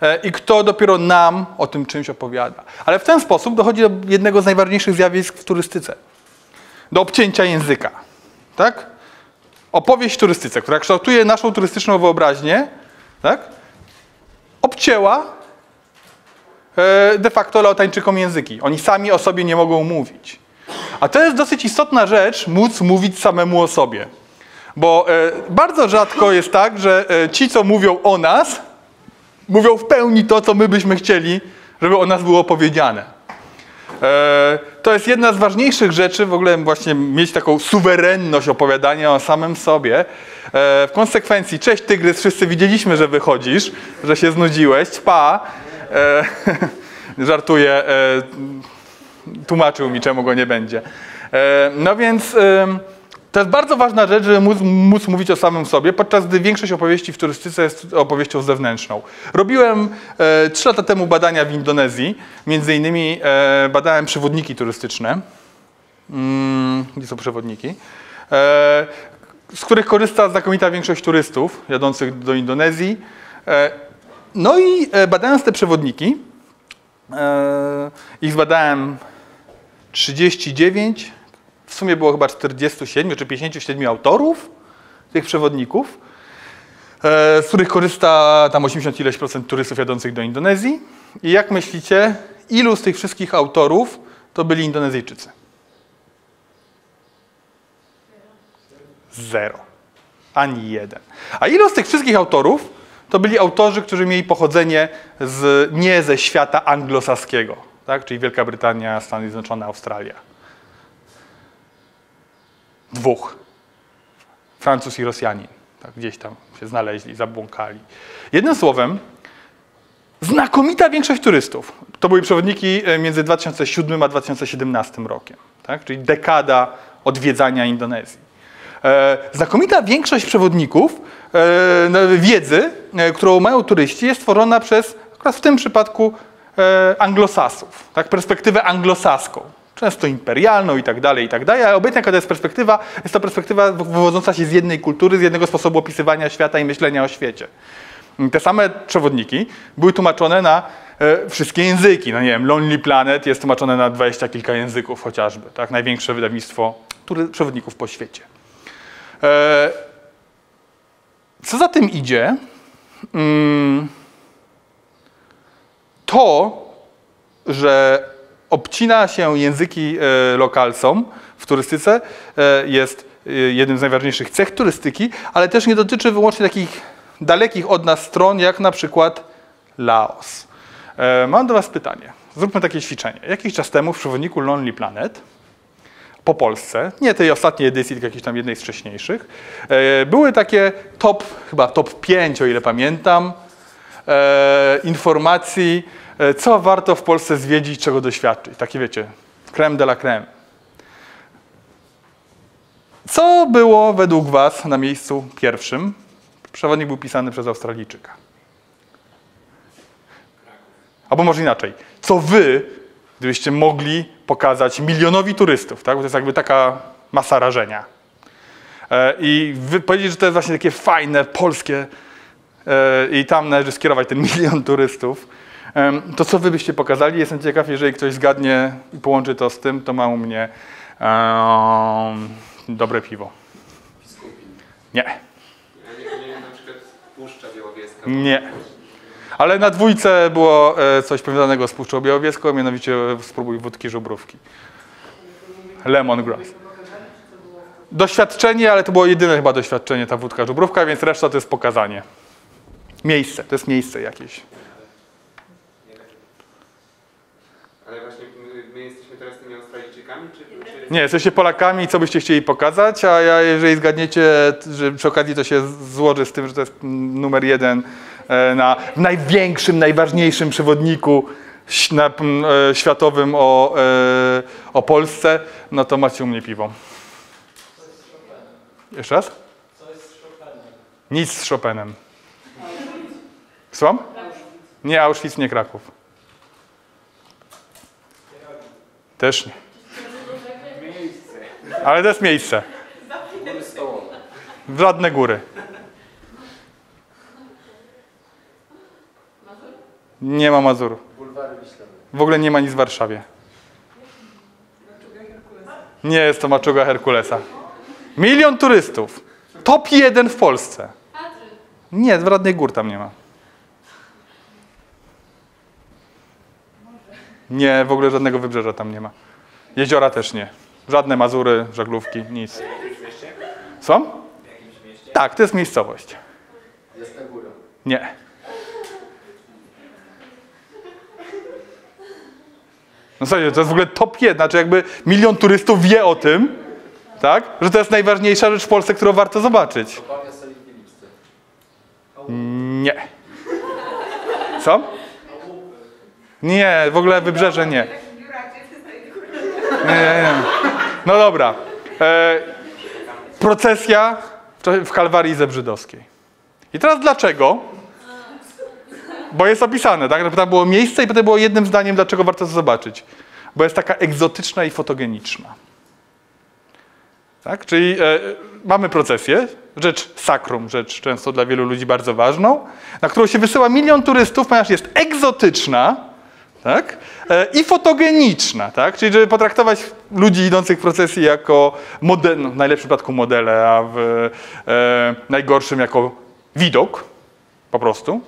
e, i kto dopiero nam o tym czymś opowiada. Ale w ten sposób dochodzi do jednego z najważniejszych zjawisk w turystyce. Do obcięcia języka. Tak? Opowieść w turystyce, która kształtuje naszą turystyczną wyobraźnię, tak? obcięła de facto Laotańczykom języki. Oni sami o sobie nie mogą mówić. A to jest dosyć istotna rzecz, móc mówić samemu o sobie. Bo e, bardzo rzadko jest tak, że e, ci, co mówią o nas, mówią w pełni to, co my byśmy chcieli, żeby o nas było powiedziane. E, to jest jedna z ważniejszych rzeczy, w ogóle właśnie mieć taką suwerenność opowiadania o samym sobie. E, w konsekwencji, cześć tygrys, wszyscy widzieliśmy, że wychodzisz, że się znudziłeś, pa. E, żartuję, e, tłumaczył mi, czemu go nie będzie. E, no więc to jest bardzo ważna rzecz, żeby móc, móc mówić o samym sobie, podczas gdy większość opowieści w turystyce jest opowieścią zewnętrzną. Robiłem e, lata temu badania w Indonezji, między innymi e, badałem przewodniki turystyczne. Mm, gdzie są przewodniki? E, z których korzysta znakomita większość turystów jadących do Indonezji. E, no i e, badając te przewodniki, e, ich zbadałem 39, w sumie było chyba 47 czy 57 autorów tych przewodników, e, z których korzysta tam 80 ileś procent turystów jadących do Indonezji. I jak myślicie, ilu z tych wszystkich autorów to byli Indonezyjczycy? Zero. Ani jeden. A ilu z tych wszystkich autorów to byli autorzy, którzy mieli pochodzenie z, nie ze świata anglosaskiego, tak? czyli Wielka Brytania, Stany Zjednoczone, Australia. Dwóch. Francuz i Rosjanin. Tak, gdzieś tam się znaleźli, zabłąkali. Jednym słowem, znakomita większość turystów. To były przewodniki e, między 2007 a 2017 rokiem, tak? czyli dekada odwiedzania Indonezji. E, znakomita większość przewodników e, wiedzy, e, którą mają turyści, jest tworzona przez, akurat w tym przypadku, anglosasów, tak? perspektywę anglosaską. Często imperialną i tak dalej, i tak dalej, ale obecnie jaka to jest perspektywa? Jest to perspektywa wywodząca się z jednej kultury, z jednego sposobu opisywania świata i myślenia o świecie. Te same przewodniki były tłumaczone na wszystkie języki. No nie wiem, Lonely Planet jest tłumaczone na dwadzieścia kilka języków chociażby. Tak? Największe wydawnictwo przewodników po świecie. E, co za tym idzie? Mm, to, że obcina się języki e, lokalsom w turystyce e, jest jednym z najważniejszych cech turystyki, ale też nie dotyczy wyłącznie takich dalekich od nas stron, jak na przykład Laos. Mam do Was pytanie. Zróbmy takie ćwiczenie. Jakiś czas temu w przewodniku Lonely Planet po Polsce, nie tej ostatniej edycji, tylko jakiejś tam jednej z wcześniejszych, e, były takie top, chyba top 5, o ile pamiętam, e, informacji, e, co warto w Polsce zwiedzić, czego doświadczyć. Takie wiecie, creme de la creme. Co było według Was na miejscu pierwszym? Przewodnik był pisany przez Australijczyka. Albo może inaczej. Co Wy, gdybyście mogli pokazać milionowi turystów, tak? Bo to jest jakby taka masa rażenia. E, I powiedzieć, że to jest właśnie takie fajne, polskie e, i tam należy skierować ten milion turystów, to co wy byście pokazali? Jestem ciekaw, jeżeli ktoś zgadnie i połączy to z tym, to ma u mnie em, dobre piwo. Nie, nie, nie na przykład Puszcza Białowieska. nie. Ale na dwójce było e, coś powiązanego z Puszczą Białowieską, mianowicie e, spróbuj wódki żubrówki. Lemongrass. Doświadczenie, ale to było jedyne chyba doświadczenie, ta wódka żubrówka, więc reszta to jest pokazanie. Miejsce, to jest miejsce jakieś. Ale właśnie my, my jesteśmy teraz tymi Australijczykami, czy... czy... Nie, jesteście Polakami co byście chcieli pokazać, a ja, jeżeli zgadniecie, że przy okazji to się złoży z tym, że to jest numer jeden na w największym, najważniejszym przewodniku na, e, światowym o, e, o Polsce, no to macie u mnie piwo. Jeszcze raz? Nic z Chopinem. Słucham? Nie Auschwitz, nie Kraków. Też nie. Ale to jest miejsce. Żadne góry. Nie ma Mazur. Bulwary Wiślane. W ogóle nie ma nic w Warszawie. Nie jest to maczuga Herkulesa. Milion turystów. Top jeden w Polsce. Nie, w żadnej gór tam nie ma. Nie, w ogóle żadnego wybrzeża tam nie ma. Jeziora też nie. Żadne Mazury, żaglówki, nic. Co? W jakimś mieście? Tak, to jest miejscowość. Jest ta góra. Nie. No słuchajcie, to jest w ogóle top 1, znaczy jakby milion turystów wie o tym, tak? Że to jest najważniejsza rzecz w Polsce, którą warto zobaczyć. Nie. Co? Nie, w ogóle wybrzeże nie. Nie, nie, nie. No dobra. E, procesja w Kalwarii Zebrzydowskiej. I teraz dlaczego? Bo jest opisane, tak? Tam było miejsce i potem było jednym zdaniem, dlaczego warto to zobaczyć. Bo jest taka egzotyczna i fotogeniczna. Tak? Czyli e, mamy procesję, rzecz sakrum, rzecz często dla wielu ludzi bardzo ważną, na którą się wysyła milion turystów, ponieważ jest egzotyczna tak? e, i fotogeniczna. Tak? Czyli żeby potraktować ludzi idących w procesji jako model, no, w najlepszym przypadku modele, a w e, najgorszym jako widok po prostu.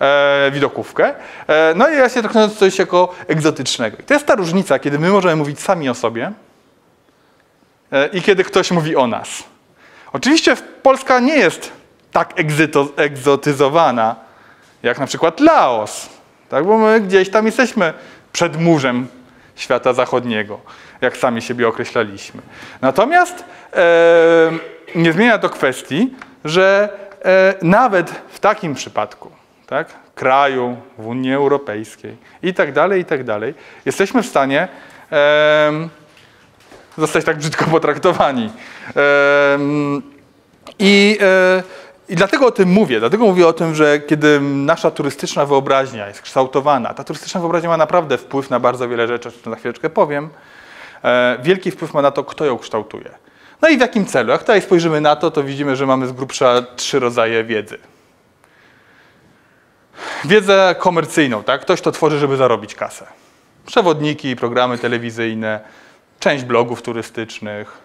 E, widokówkę. E, no i właśnie traktując coś jako egzotycznego. I to jest ta różnica, kiedy my możemy mówić sami o sobie, e, i kiedy ktoś mówi o nas. Oczywiście Polska nie jest tak egzyto, egzotyzowana jak na przykład Laos, tak? bo my gdzieś tam jesteśmy przed murzem świata zachodniego, jak sami siebie określaliśmy. Natomiast e, nie zmienia to kwestii, że e, nawet w takim przypadku, tak, kraju, w Unii Europejskiej i tak dalej, i tak dalej, jesteśmy w stanie zostać tak brzydko potraktowani. I, e, I dlatego o tym mówię. Dlatego mówię o tym, że kiedy nasza turystyczna wyobraźnia jest kształtowana, ta turystyczna wyobraźnia ma naprawdę wpływ na bardzo wiele rzeczy, o czym za chwileczkę powiem. E, wielki wpływ ma na to, kto ją kształtuje. No i w jakim celu? Jak tutaj spojrzymy na to, to widzimy, że mamy z grubsza trzy rodzaje wiedzy. Wiedzę komercyjną, tak? Ktoś to tworzy, żeby zarobić kasę. Przewodniki, programy telewizyjne, część blogów turystycznych,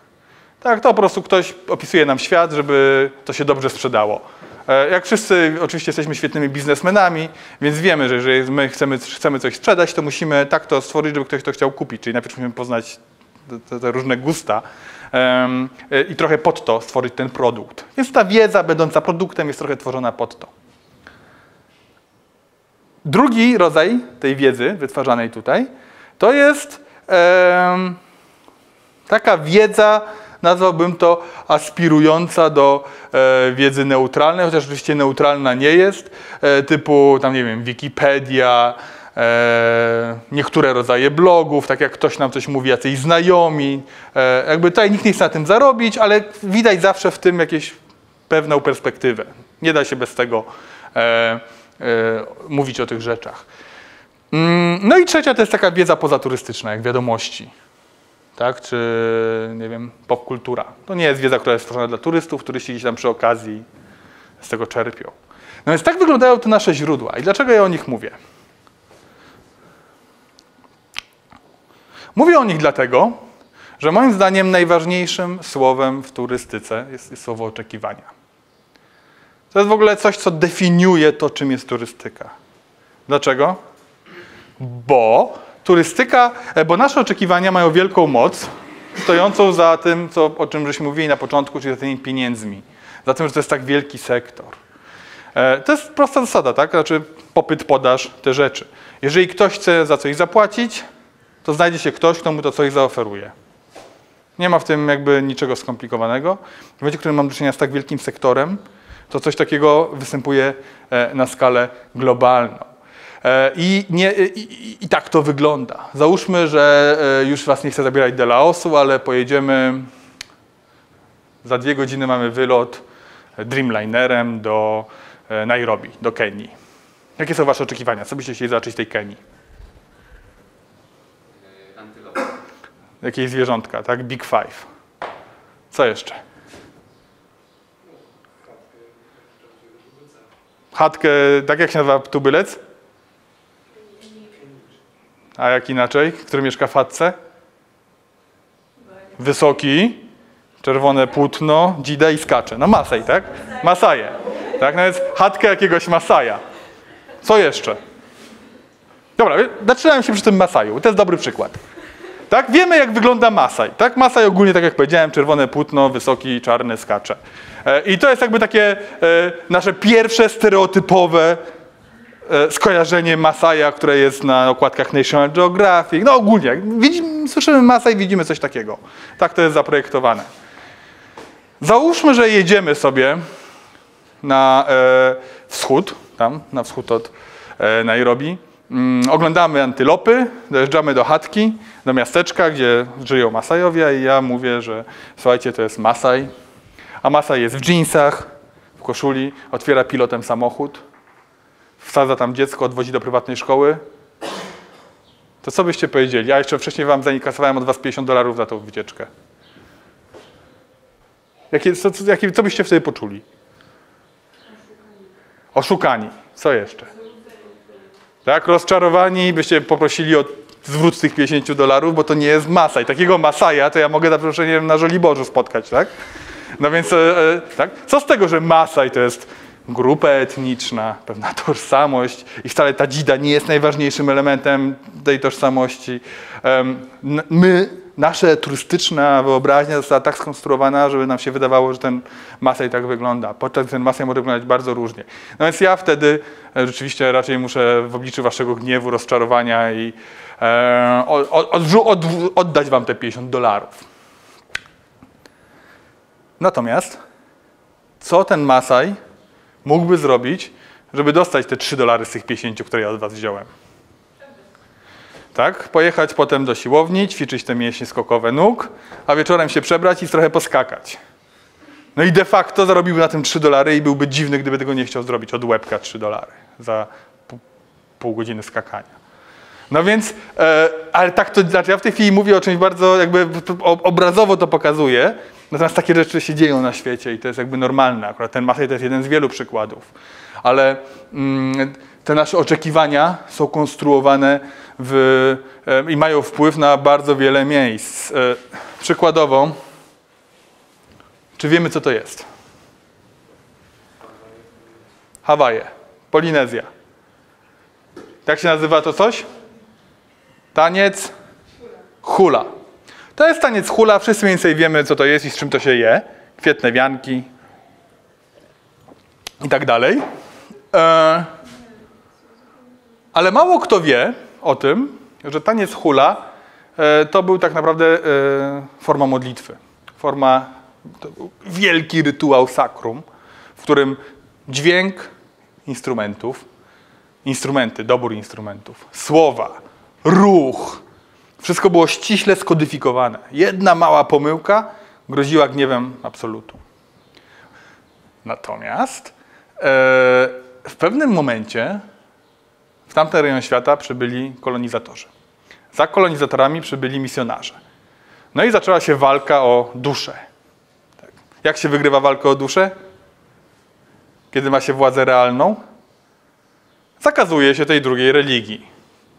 Tak, to po prostu ktoś opisuje nam świat, żeby to się dobrze sprzedało. E, Jak wszyscy oczywiście jesteśmy świetnymi biznesmenami, więc wiemy, że jeżeli my chcemy, chcemy coś sprzedać, to musimy tak to stworzyć, żeby ktoś to chciał kupić. Czyli najpierw musimy poznać te, te, różne gusta e, i trochę pod to stworzyć ten produkt. Więc ta wiedza będąca produktem jest trochę tworzona pod to. Drugi rodzaj tej wiedzy wytwarzanej tutaj to jest em, taka wiedza, nazwałbym to aspirująca do e, wiedzy neutralnej, chociaż oczywiście neutralna nie jest, e, typu tam nie wiem, Wikipedia, e, niektóre rodzaje blogów, tak jak ktoś nam coś mówi, jacyś znajomi. E, jakby tutaj nikt nie chce na tym zarobić, ale widać zawsze w tym jakieś pewną perspektywę. Nie da się bez tego e, e, mówić o tych rzeczach. Mm, No i trzecia to jest taka wiedza pozaturystyczna, jak wiadomości. Tak? Czy, nie wiem, popkultura. To nie jest wiedza, która jest stworzona dla turystów, turyści gdzieś tam przy okazji z tego czerpią. No więc tak wyglądają te nasze źródła. I dlaczego ja o nich mówię? Mówię o nich dlatego, że moim zdaniem najważniejszym słowem w turystyce jest, jest słowo oczekiwania. To jest w ogóle coś, co definiuje to, czym jest turystyka. Dlaczego? Bo turystyka, e, bo nasze oczekiwania mają wielką moc, stojącą za tym, co, o czym żeśmy mówili na początku, czyli za tymi pieniędzmi. Za tym, że to jest tak wielki sektor. E, To jest prosta zasada, tak? Znaczy popyt, podaż, te rzeczy. Jeżeli ktoś chce za coś zapłacić, to znajdzie się ktoś, kto mu to coś zaoferuje. Nie ma w tym jakby niczego skomplikowanego. W momencie, w którym mam do czynienia z tak wielkim sektorem, to coś takiego występuje e, na skalę globalną. E, I, nie, i, i, tak to wygląda. Załóżmy, że e, już Was nie chcę zabierać do Laosu, ale pojedziemy. Za dwie godziny mamy wylot Dreamlinerem do Nairobi, do Kenii. Jakie są Wasze oczekiwania? Co byście chcieli zobaczyć tej Kenii? Antylopy. Jakieś zwierzątka, tak? Big Five. Co jeszcze? Chatkę, tak jak się nazywa tubylec? A jak inaczej? Który mieszka w chatce? Wysoki, czerwone płótno, dzida i skacze. No Masaj, tak? Masaje. Tak, no więc chatkę jakiegoś Masaja. Co jeszcze? Dobra, zaczynałem się przy tym Masaju. To jest dobry przykład. Tak? Wiemy, jak wygląda Masaj. Tak? Masaj ogólnie, tak jak powiedziałem, czerwone płótno, wysoki, czarny, skacze. E, I to jest jakby takie e, nasze pierwsze stereotypowe e, skojarzenie Masaja, które jest na okładkach National Geographic. No ogólnie, widzimy, słyszymy Masaj, widzimy coś takiego. Tak to jest zaprojektowane. Załóżmy, że jedziemy sobie na wschód, tam na wschód od Nairobi. Mm, oglądamy antylopy, dojeżdżamy do chatki, do miasteczka, gdzie żyją Masajowie i ja mówię, że słuchajcie, to jest Masaj, a Masaj jest w dżinsach, w koszuli, otwiera pilotem samochód, wsadza tam dziecko, odwozi do prywatnej szkoły. To co byście powiedzieli? Ja jeszcze wcześniej wam zanikasowałem od was 50 dolarów za tą wycieczkę. Jakie, co, co, jakie, co byście wtedy poczuli? Oszukani. Co jeszcze? Tak, rozczarowani, byście poprosili o zwrót tych 50 dolarów, bo to nie jest Masaj. Takiego Masaja to ja mogę za przeproszeniem na Żoliborzu spotkać, tak? No więc, e, e, tak? Co z tego, że Masaj to jest grupa etniczna, pewna tożsamość i wcale ta dzida nie jest najważniejszym elementem tej tożsamości. My, nasza turystyczna wyobraźnia została tak skonstruowana, żeby nam się wydawało, że ten Masaj tak wygląda, podczas ten Masaj może wyglądać bardzo różnie. No więc ja wtedy e, rzeczywiście raczej muszę w obliczu waszego gniewu, rozczarowania i e, od, odrzu- od, oddać wam te 50 dolarów. Natomiast co ten Masaj mógłby zrobić, żeby dostać te 3 dolary z tych 50, które ja od was wziąłem? Tak? Pojechać potem do siłowni, ćwiczyć te mięśnie skokowe nóg, a wieczorem się przebrać i trochę poskakać. No i de facto zarobiłby na tym 3 dolary i byłby dziwny, gdyby tego nie chciał zrobić od łebka 3 dolary za pół, godziny skakania. No więc, e, ale tak to, znaczy ja w tej chwili mówię o czymś bardzo jakby obrazowo to pokazuję, natomiast takie rzeczy się dzieją na świecie i to jest jakby normalne. Akurat ten Masaj to jest jeden z wielu przykładów. Ale mm, te nasze oczekiwania są konstruowane w, i mają wpływ na bardzo wiele miejsc. E, przykładowo, Czy wiemy, co to jest? Hawaje, Polinezja. Jak się nazywa to coś? Taniec hula. To jest taniec hula. Wszyscy więcej wiemy, co to jest i z czym to się je. Kwietne wianki i tak dalej. E, ale mało kto wie o tym, że taniec hula e, to był tak naprawdę e, forma modlitwy. Forma, wielki rytuał sakrum, w którym dźwięk instrumentów, instrumenty, dobór instrumentów, słowa, ruch, wszystko było ściśle skodyfikowane. Jedna mała pomyłka groziła gniewem absolutu. Natomiast e, w pewnym momencie w tamten rejon świata przybyli kolonizatorzy. Za kolonizatorami przybyli misjonarze. No i zaczęła się walka o duszę. Tak. Jak się wygrywa walkę o duszę? Kiedy ma się władzę realną? Zakazuje się tej drugiej religii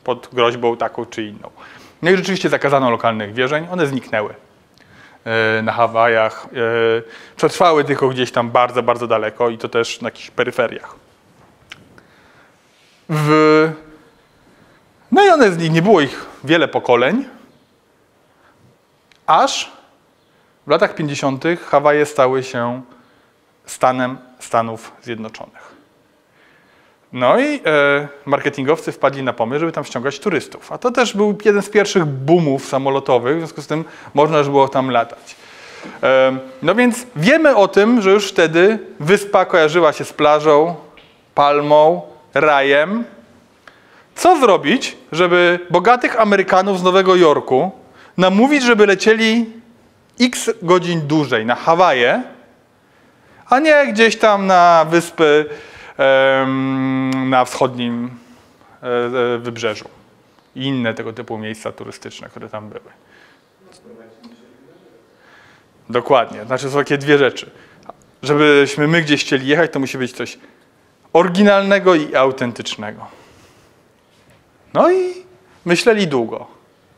pod groźbą taką czy inną. No i rzeczywiście zakazano lokalnych wierzeń, one zniknęły e, na Hawajach. e, Przetrwały tylko gdzieś tam bardzo, bardzo daleko i to też na jakichś peryferiach. W... No i one, nie było ich wiele pokoleń, aż w latach 50. Hawaje stały się stanem Stanów Zjednoczonych. No i e, marketingowcy wpadli na pomysł, żeby tam ściągać turystów. A to też był jeden z pierwszych boomów samolotowych, w związku z tym można już było tam latać. E, no więc wiemy o tym, że już wtedy wyspa kojarzyła się z plażą, palmą, rajem. Co zrobić, żeby bogatych Amerykanów z Nowego Jorku namówić, żeby lecieli x godzin dłużej na Hawaje, a nie gdzieś tam na wyspy em, na wschodnim e, e, wybrzeżu i inne tego typu miejsca turystyczne, które tam były. Dokładnie. Znaczy są takie dwie rzeczy. Żebyśmy my gdzieś chcieli jechać, to musi być coś oryginalnego i autentycznego. No i myśleli długo.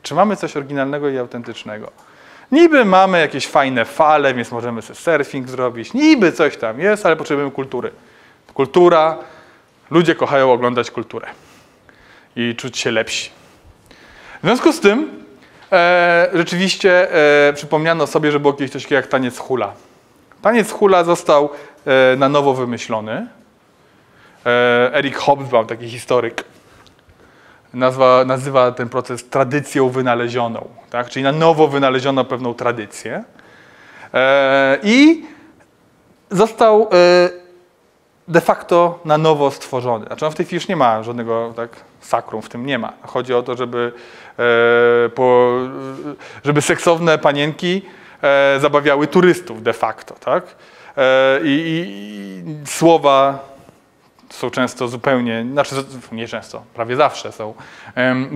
Czy mamy coś oryginalnego i autentycznego? Niby mamy jakieś fajne fale, więc możemy sobie surfing zrobić. Niby coś tam jest, ale potrzebujemy kultury. Kultura, ludzie kochają oglądać kulturę i czuć się lepsi. W związku z tym e, rzeczywiście e, przypomniano sobie, że było kiedyś coś takiego jak taniec hula. Taniec hula został e, na nowo wymyślony. E, Eric Hobsbawm, taki historyk, nazwa, nazywa ten proces tradycją wynalezioną. Tak? Czyli na nowo wynaleziono pewną tradycję. E, I został e, de facto na nowo stworzony. Znaczy on w tej chwili już nie ma żadnego tak, sakrum, w tym nie ma. Chodzi o to, żeby, żeby seksowne panienki zabawiały turystów de facto. Tak? I, i, I słowa są często zupełnie, znaczy nie często, prawie zawsze są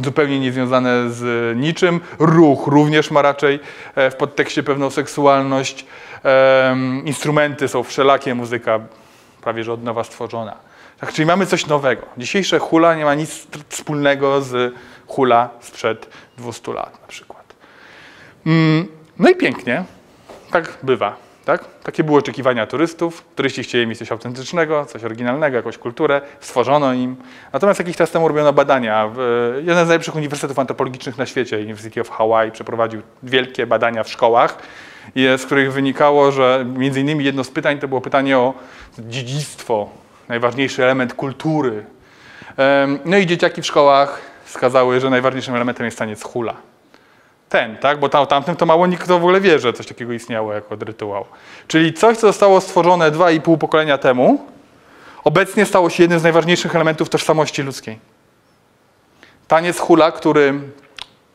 zupełnie niezwiązane z niczym. Ruch również ma raczej e, w podtekście pewną seksualność. Instrumenty są wszelakie, muzyka prawie że od nowa stworzona. Tak, czyli mamy coś nowego. Dzisiejsze hula nie ma nic wspólnego z hula sprzed 200 lat na przykład. Mm, no i pięknie, tak bywa. Tak? Takie były oczekiwania turystów. Turyści chcieli mieć coś autentycznego, coś oryginalnego, jakąś kulturę. Stworzono im. Natomiast jakiś czas temu robiono badania. Jeden z najlepszych uniwersytetów antropologicznych na świecie, University of Hawaii, przeprowadził wielkie badania w szkołach, i z których wynikało, że między innymi jedno z pytań to było pytanie o dziedzictwo, najważniejszy element kultury. No i dzieciaki w szkołach wskazały, że najważniejszym elementem jest taniec hula ten, tak? Bo tam, tamtym to mało nikt w ogóle wie, że coś takiego istniało jako rytuał. Czyli coś, co zostało stworzone dwa i pół pokolenia temu, obecnie stało się jednym z najważniejszych elementów tożsamości ludzkiej. Taniec hula, który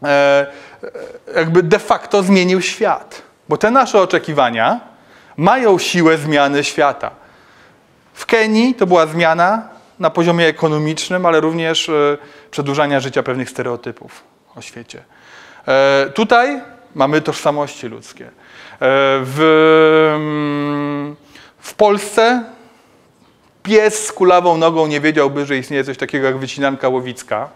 e, e, jakby de facto zmienił świat. Bo te nasze oczekiwania mają siłę zmiany świata. W Kenii to była zmiana na poziomie ekonomicznym, ale również e, przedłużania życia pewnych stereotypów o świecie. E, Tutaj mamy tożsamości ludzkie. E, W, mm, w Polsce pies z kulawą nogą nie wiedziałby, że istnieje coś takiego jak wycinanka łowicka,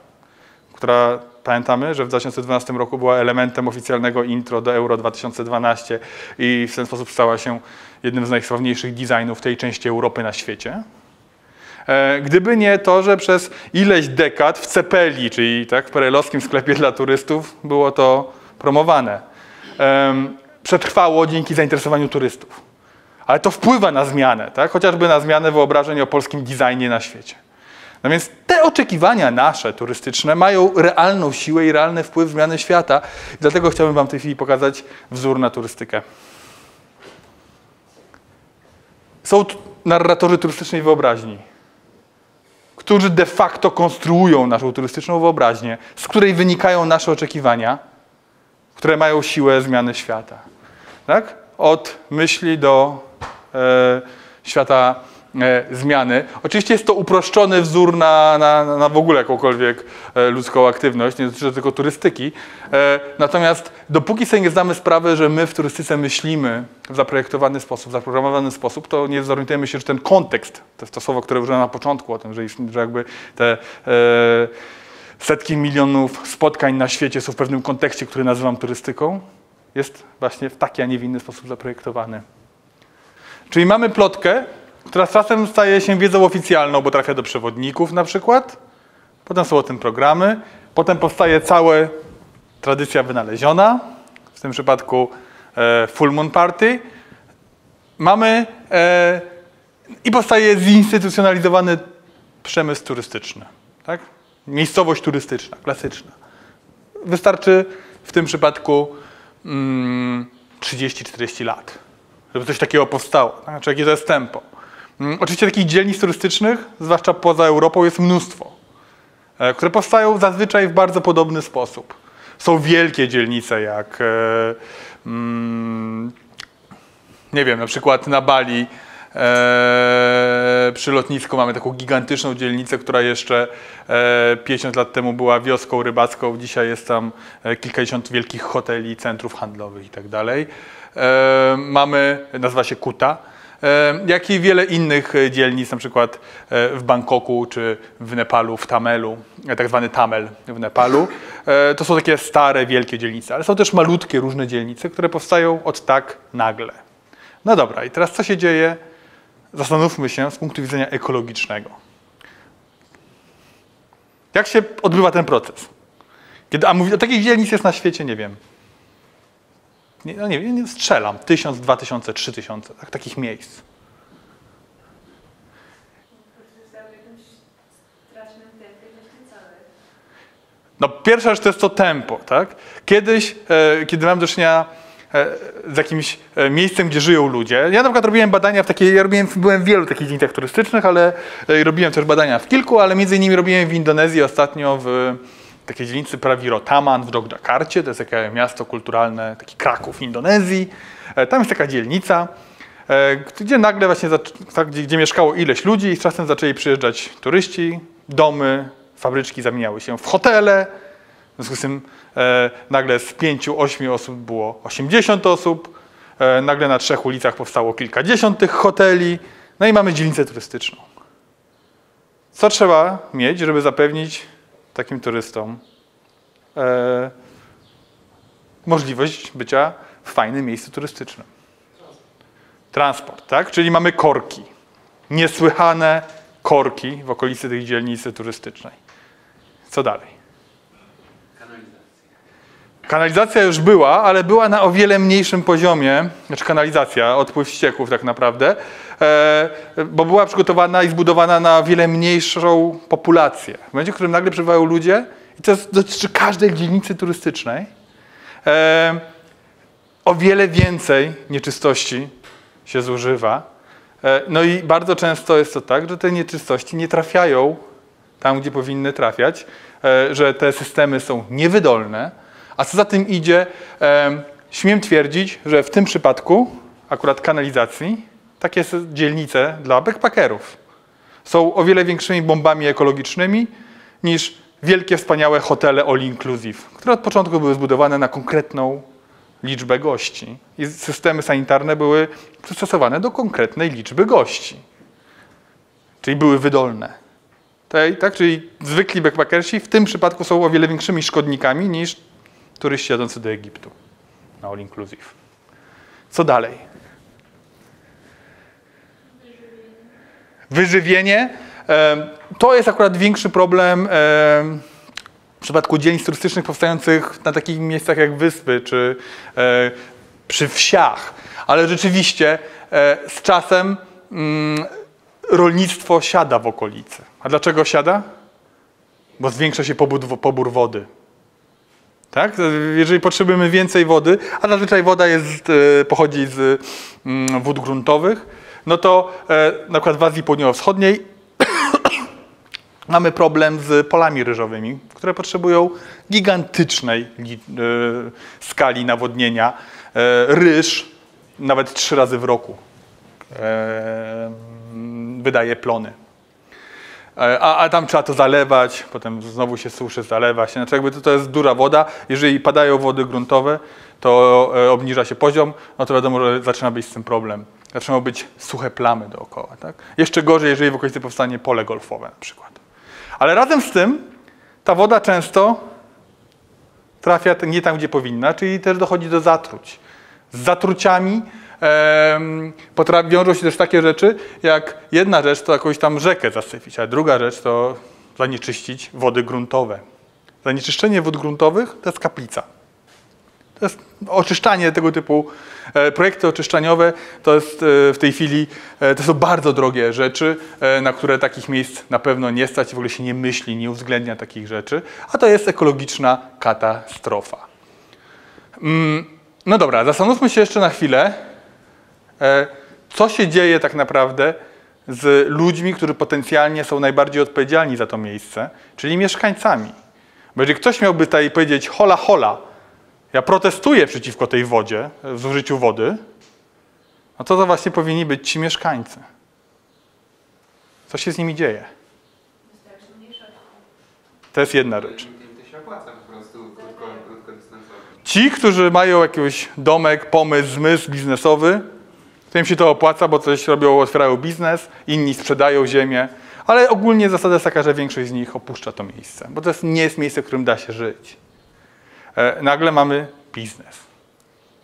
która Pamiętamy, że w 2012 roku była elementem oficjalnego intro do Euro 2012 i w ten sposób stała się jednym z najsławniejszych designów tej części Europy na świecie. E, Gdyby nie to, że przez ileś dekad w Cepeli, czyli tak, w perelowskim sklepie dla turystów, było to promowane. Przetrwało dzięki zainteresowaniu turystów. Ale to wpływa na zmianę, tak? chociażby na zmianę wyobrażeń o polskim designie na świecie. No więc te oczekiwania nasze turystyczne mają realną siłę i realny wpływ zmiany świata. I dlatego chciałbym Wam w tej chwili pokazać wzór na turystykę. Są narratorzy turystycznej wyobraźni, którzy de facto konstruują naszą turystyczną wyobraźnię, z której wynikają nasze oczekiwania, które mają siłę zmiany świata. Tak? Od myśli do e, świata zmiany. Oczywiście jest to uproszczony wzór na, na, na w ogóle jakąkolwiek e, ludzką aktywność, nie dotyczy tylko turystyki. E, natomiast dopóki sobie nie zdamy sprawy, że my w turystyce myślimy w zaprojektowany sposób, w zaprogramowany sposób, to nie zorientujemy się, że ten kontekst, to jest to słowo, które użyłem na początku, o tym, że, że jakby te e, setki milionów spotkań na świecie są w pewnym kontekście, który nazywam turystyką, jest właśnie w taki, a nie w inny sposób zaprojektowany. Czyli mamy plotkę, która z czasem staje się wiedzą oficjalną, bo trafia do przewodników na przykład. Potem są o tym programy. Potem powstaje cała tradycja wynaleziona, w tym przypadku e, Full Moon Party. Mamy e, i powstaje zinstytucjonalizowany przemysł turystyczny. Tak? Miejscowość turystyczna, klasyczna. Wystarczy w tym przypadku mm, 30-40 lat, żeby coś takiego powstało. Znaczy, jakie to jest tempo. Mm, Oczywiście takich dzielnic turystycznych, zwłaszcza poza Europą, jest mnóstwo, e, które powstają zazwyczaj w bardzo podobny sposób. Są wielkie dzielnice, jak e, mm, nie wiem, na przykład na Bali e, przy lotnisku mamy taką gigantyczną dzielnicę, która jeszcze e, 50 lat temu była wioską rybacką. Dzisiaj jest tam kilkadziesiąt wielkich hoteli, centrów handlowych i tak Mamy, nazywa się Kuta. E, jak i wiele innych e, dzielnic, na przykład e, w Bangkoku czy w Nepalu, w Tamelu, tak zwany Tamel w Nepalu. To są takie stare, wielkie dzielnice, ale są też malutkie, różne dzielnice, które powstają od tak nagle. No dobra, i teraz co się dzieje? Zastanówmy się z punktu widzenia ekologicznego. Jak się odbywa ten proces? Kiedy, a mówi, takich dzielnic jest na świecie, nie wiem. Nie, no nie wiem, strzelam. Tysiąc, dwa tysiące, trzy tysiące, tak, takich miejsc. No pierwsza rzecz to jest to tempo, tak? Kiedyś, e, kiedy mam do czynienia e, z jakimś e, miejscem, gdzie żyją ludzie, ja na przykład robiłem badania w takiej, ja robiłem, byłem w wielu takich dzielnicach turystycznych, ale e, robiłem też badania w kilku, ale między innymi robiłem w Indonezji ostatnio w takiej dzielnicy Prawiro Taman w Jogjakarcie, to jest takie miasto kulturalne, taki Kraków Indonezji. E, Tam jest taka dzielnica, e, gdzie nagle właśnie, tak, gdzie, gdzie mieszkało ileś ludzi i z czasem zaczęli przyjeżdżać turyści, domy, fabryczki zamieniały się w hotele, w związku z tym e, nagle z pięciu, ośmiu osób było 80 osób, nagle na trzech ulicach powstało kilkadziesiąt tych hoteli, no i mamy dzielnicę turystyczną. Co trzeba mieć, żeby zapewnić takim turystom e, możliwość bycia w fajnym miejscu turystycznym? Transport, tak? Czyli mamy korki. Niesłychane korki w okolicy tej dzielnicy turystycznej. Co dalej? Kanalizacja. Już była, ale była na o wiele mniejszym poziomie, znaczy kanalizacja, odpływ ścieków tak naprawdę, e, bo była przygotowana i zbudowana na wiele mniejszą populację. W momencie, w którym nagle przybywają ludzie, i to dotyczy każdej dzielnicy turystycznej, e, o wiele więcej nieczystości się zużywa. E, no i bardzo często jest to tak, że te nieczystości nie trafiają tam, gdzie powinny trafiać, że te systemy są niewydolne, a co za tym idzie, śmiem twierdzić, że w tym przypadku, akurat kanalizacji, takie dzielnice dla backpackerów są o wiele większymi bombami ekologicznymi niż wielkie, wspaniałe hotele all inclusive, które od początku były zbudowane na konkretną liczbę gości. I systemy sanitarne były przystosowane do konkretnej liczby gości. Czyli były wydolne. Tak? Czyli zwykli backpackersi w tym przypadku są o wiele większymi szkodnikami niż turyści jadący do Egiptu na all inclusive. Co dalej? Wyżywienie. To jest akurat większy problem em, w przypadku dzielnic turystycznych powstających na takich miejscach jak wyspy czy e, przy wsiach. Ale rzeczywiście e, z czasem mm, rolnictwo siada w okolicy. A dlaczego siada? Bo zwiększa się pobór, pobór wody. Tak? Jeżeli potrzebujemy więcej wody, a zazwyczaj woda jest, e, pochodzi z mm, wód gruntowych, no to e, na przykład w Azji Południowo-Wschodniej mamy problem z polami ryżowymi, które potrzebują gigantycznej e, skali nawodnienia. Ryż nawet trzy razy w roku wydaje plony. E, A, a tam trzeba to zalewać, potem znowu się suszy, zalewa się. Znaczy jakby to, to jest duża woda. Jeżeli padają wody gruntowe, to e, obniża się poziom, no to wiadomo, że zaczyna być z tym problem. Zaczynają być suche plamy dookoła. Tak? Jeszcze gorzej, jeżeli w okolicy powstanie pole golfowe na przykład. Ale razem z tym ta woda często trafia nie tam, gdzie powinna, czyli też dochodzi do zatruć. Z zatruciami potrafi, wiążą się też takie rzeczy, jak jedna rzecz to jakąś tam rzekę zasypić, a druga rzecz to zanieczyścić wody gruntowe. Zanieczyszczenie wód gruntowych to jest kaplica. To jest oczyszczanie tego typu e, projekty oczyszczaniowe. To jest e, w tej chwili, e, to są bardzo drogie rzeczy, na które takich miejsc na pewno nie stać, w ogóle się nie myśli, nie uwzględnia takich rzeczy, a to jest ekologiczna katastrofa. Mm, no dobra, zastanówmy się jeszcze na chwilę, co się dzieje tak naprawdę z ludźmi, którzy potencjalnie są najbardziej odpowiedzialni za to miejsce, czyli mieszkańcami. Bo jeżeli ktoś miałby tutaj powiedzieć hola hola, ja protestuję przeciwko tej wodzie, zużyciu wody, no to to właśnie powinni być ci mieszkańcy. Co się z nimi dzieje? To jest jedna rzecz. Ci, którzy mają jakiś domek, pomysł, zmysł biznesowy, to im się to opłaca, bo coś robią, otwierają biznes, inni sprzedają ziemię, ale ogólnie zasada jest taka, że większość z nich opuszcza to miejsce, bo to jest, nie jest miejsce, w którym da się żyć. E, nagle mamy biznes.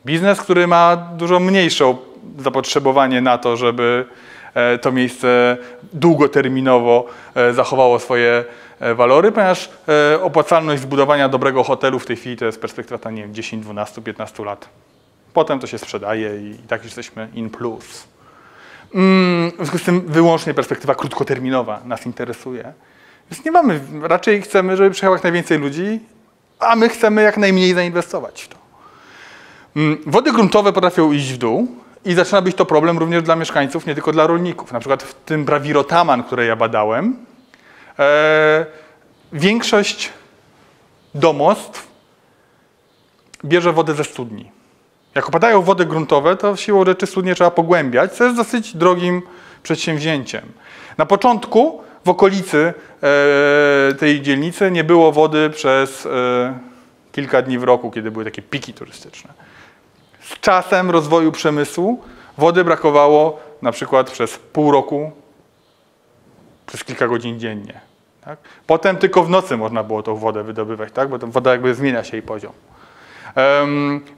Biznes, który ma dużo mniejsze zapotrzebowanie na to, żeby e, to miejsce długoterminowo e, zachowało swoje walory, ponieważ opłacalność zbudowania dobrego hotelu w tej chwili to jest perspektywa, nie wiem, 10, 12, 15 lat. Potem to się sprzedaje i tak już jesteśmy in plus. Mm, w związku z tym wyłącznie perspektywa krótkoterminowa nas interesuje. Więc nie mamy, raczej chcemy, żeby przyjechało jak najwięcej ludzi, a my chcemy jak najmniej zainwestować w to. Mm, Wody gruntowe potrafią iść w dół i zaczyna być to problem również dla mieszkańców, nie tylko dla rolników. Na przykład w tym Brawirotaman, które ja badałem, e, większość domostw bierze wodę ze studni. Jak opadają wody gruntowe, to siłą rzeczy studnie trzeba pogłębiać, co jest dosyć drogim przedsięwzięciem. Na początku w okolicy e, tej dzielnicy nie było wody przez e, kilka dni w roku, kiedy były takie piki turystyczne. Z czasem rozwoju przemysłu wody brakowało na przykład przez pół roku, przez kilka godzin dziennie. Tak? Potem tylko w nocy można było tą wodę wydobywać, tak? bo ta woda jakby zmienia się jej poziom.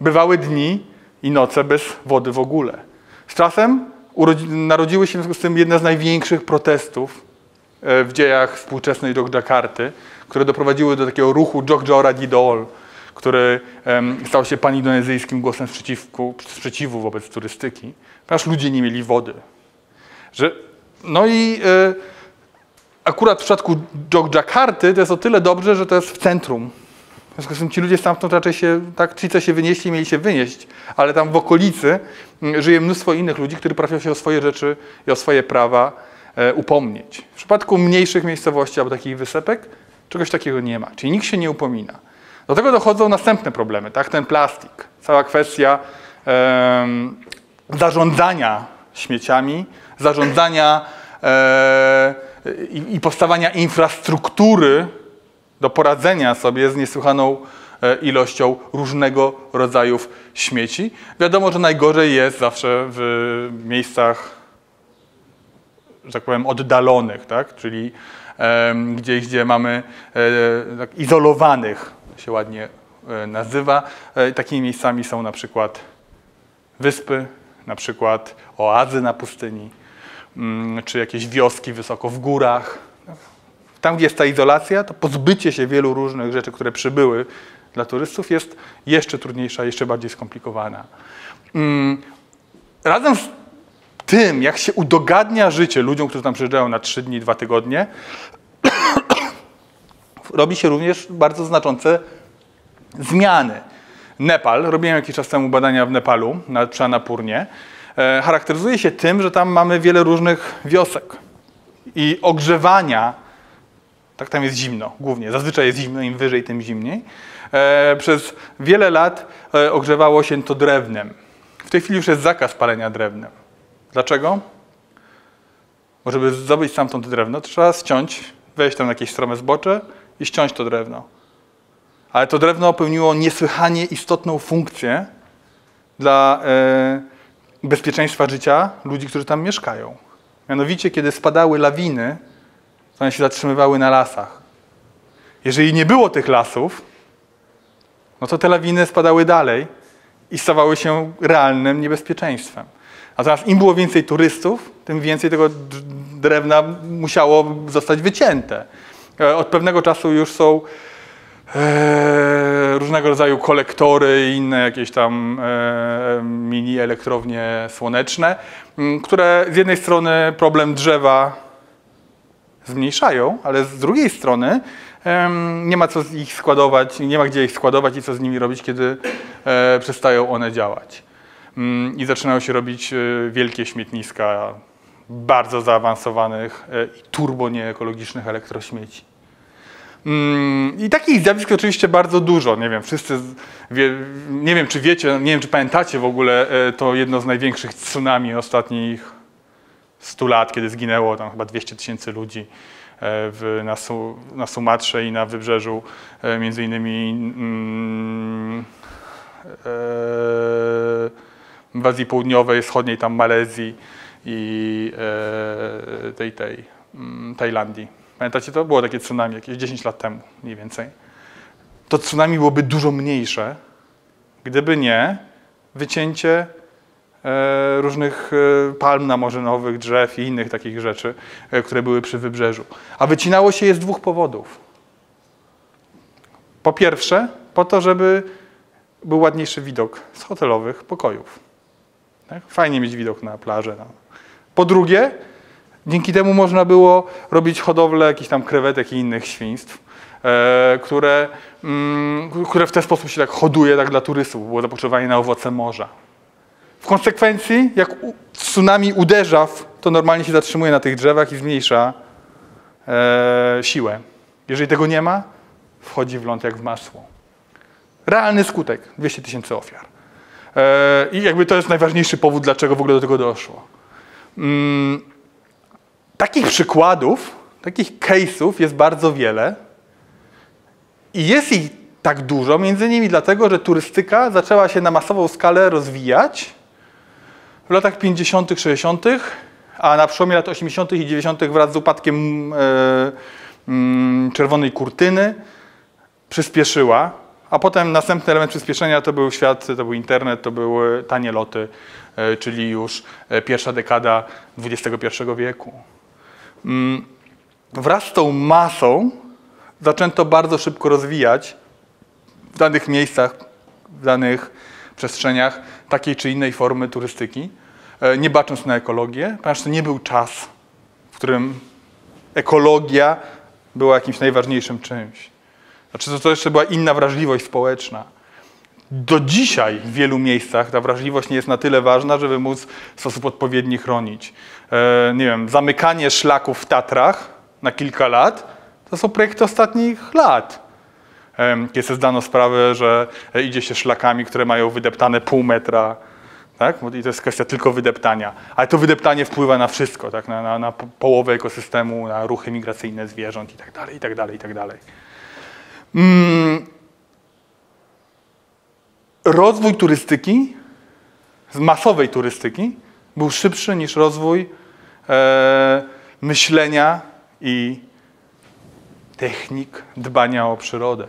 Bywały dni i noce bez wody w ogóle. Z czasem narodziły się w związku z tym jedne z największych protestów e, w dziejach współczesnej Jogjakarty, które doprowadziły do takiego ruchu Jogja Didol, który stał się panindonezyjskim głosem sprzeciwku, sprzeciwu wobec turystyki, ponieważ ludzie nie mieli wody. Że, no i e, akurat w przypadku Jogjakarty to jest o tyle dobrze, że to jest w centrum. W związku z tym ci ludzie stamtąd raczej się, tak, ci co się wynieśli, mieli się wynieść, ale tam w okolicy mm, żyje mnóstwo innych ludzi, którzy potrafią się o swoje rzeczy i o swoje prawa e, upomnieć. W przypadku mniejszych miejscowości albo takich wysepek czegoś takiego nie ma, czyli nikt się nie upomina. Do tego dochodzą następne problemy, tak, ten plastik, cała kwestia zarządzania śmieciami, zarządzania e, i, i powstawania infrastruktury do poradzenia sobie z niesłychaną e, ilością różnego rodzaju śmieci. Wiadomo, że najgorzej jest zawsze w miejscach że tak powiem, oddalonych, tak? czyli gdzieś, gdzie mamy e, tak, izolowanych, się ładnie e, nazywa. Takimi miejscami są na przykład wyspy, na przykład oazy na pustyni, mm, czy jakieś wioski wysoko w górach. Tam, gdzie jest ta izolacja, to pozbycie się wielu różnych rzeczy, które przybyły dla turystów, jest jeszcze trudniejsza, jeszcze bardziej skomplikowana. Mm, Razem z tym, jak się udogadnia życie ludziom, którzy tam przyjeżdżają na 3 dni, 2 tygodnie, robi się również bardzo znaczące zmiany. Nepal, robiłem jakiś czas temu badania w Nepalu, na przy Annapurnie, e, charakteryzuje się tym, że tam mamy wiele różnych wiosek i ogrzewania, tak tam jest zimno, głównie, zazwyczaj jest zimno, im wyżej, tym zimniej. E, przez wiele lat e, ogrzewało się to drewnem. W tej chwili już jest zakaz palenia drewnem. Dlaczego? Bo żeby zdobyć stamtąd drewno, trzeba ściąć, wejść tam na jakieś strome zbocze i ściąć to drewno. Ale to drewno pełniło niesłychanie istotną funkcję dla e, bezpieczeństwa życia ludzi, którzy tam mieszkają. Mianowicie, kiedy spadały lawiny, one się zatrzymywały na lasach. Jeżeli nie było tych lasów, no to te lawiny spadały dalej i stawały się realnym niebezpieczeństwem. Natomiast im było więcej turystów, tym więcej tego drewna musiało zostać wycięte. E, Od pewnego czasu już są e, różnego rodzaju kolektory i inne jakieś tam e, mini elektrownie słoneczne, które z jednej strony problem drzewa zmniejszają, ale z drugiej strony nie ma co ich składować, nie ma gdzie ich składować i co z nimi robić, kiedy e, przestają one działać. Mm, I zaczynają się robić e, wielkie śmietniska bardzo zaawansowanych e, i turbo nieekologicznych elektrośmieci. Mm, I takich zjawisk oczywiście bardzo dużo. Nie wiem, wszyscy, wie, nie wiem czy wiecie, nie wiem czy pamiętacie w ogóle to jedno z największych tsunami ostatnich 100 lat, kiedy zginęło tam chyba 200 tysięcy ludzi e, w, na, Su, na Sumatrze i na wybrzeżu, e, między innymi mm, e, w Azji Południowej, Wschodniej, tam Malezji i e, tej, tej mm, Tajlandii. Pamiętacie to? Było takie tsunami jakieś 10 lat temu mniej więcej. To tsunami byłoby dużo mniejsze, gdyby nie wycięcie różnych e, palm namorzynowych, drzew i innych takich rzeczy, e, które były przy wybrzeżu. A wycinało się je z dwóch powodów. Po pierwsze, po to, żeby był ładniejszy widok z hotelowych pokojów. Tak? Fajnie mieć widok na plażę. No. Po drugie, dzięki temu można było robić hodowlę jakichś tam krewetek i innych świństw, e, które, mm, które w ten sposób się tak hoduje tak dla turystów. Było zapotrzebowanie na owoce morza. W konsekwencji, jak tsunami uderza, w, to normalnie się zatrzymuje na tych drzewach i zmniejsza e, siłę. Jeżeli tego nie ma, wchodzi w ląd jak w masło. Realny skutek 200 tysięcy ofiar. E, I jakby to jest najważniejszy powód, dlaczego w ogóle do tego doszło. Mm, takich przykładów, takich case'ów jest bardzo wiele. I jest ich tak dużo, między innymi dlatego, że turystyka zaczęła się na masową skalę rozwijać w latach 50., 60., a na przełomie lat 80. i 90. wraz z upadkiem e, mm, czerwonej kurtyny przyspieszyła, a potem następny element przyspieszenia to był świat, to był internet, to były tanie loty, e, czyli już e, pierwsza dekada XXI wieku. Mm, Wraz z tą masą zaczęto bardzo szybko rozwijać w danych miejscach, w danych przestrzeniach takiej czy innej formy turystyki, nie bacząc na ekologię, ponieważ to nie był czas, w którym ekologia była jakimś najważniejszym czymś. Znaczy to, to jeszcze była inna wrażliwość społeczna. Do dzisiaj w wielu miejscach ta wrażliwość nie jest na tyle ważna, żeby móc w sposób odpowiedni chronić. E, nie wiem, zamykanie szlaków w Tatrach na kilka lat to są projekty ostatnich lat. Em, Kiedy zdano sprawę, że e, idzie się szlakami, które mają wydeptane pół metra, tak? I to jest kwestia tylko wydeptania. Ale to wydeptanie wpływa na wszystko, tak? na, na, na po- połowę ekosystemu, na ruchy migracyjne zwierząt i tak dalej, i tak dalej, i tak dalej. Mm. Rozwój turystyki, masowej turystyki, był szybszy niż rozwój e, myślenia i technik dbania o przyrodę.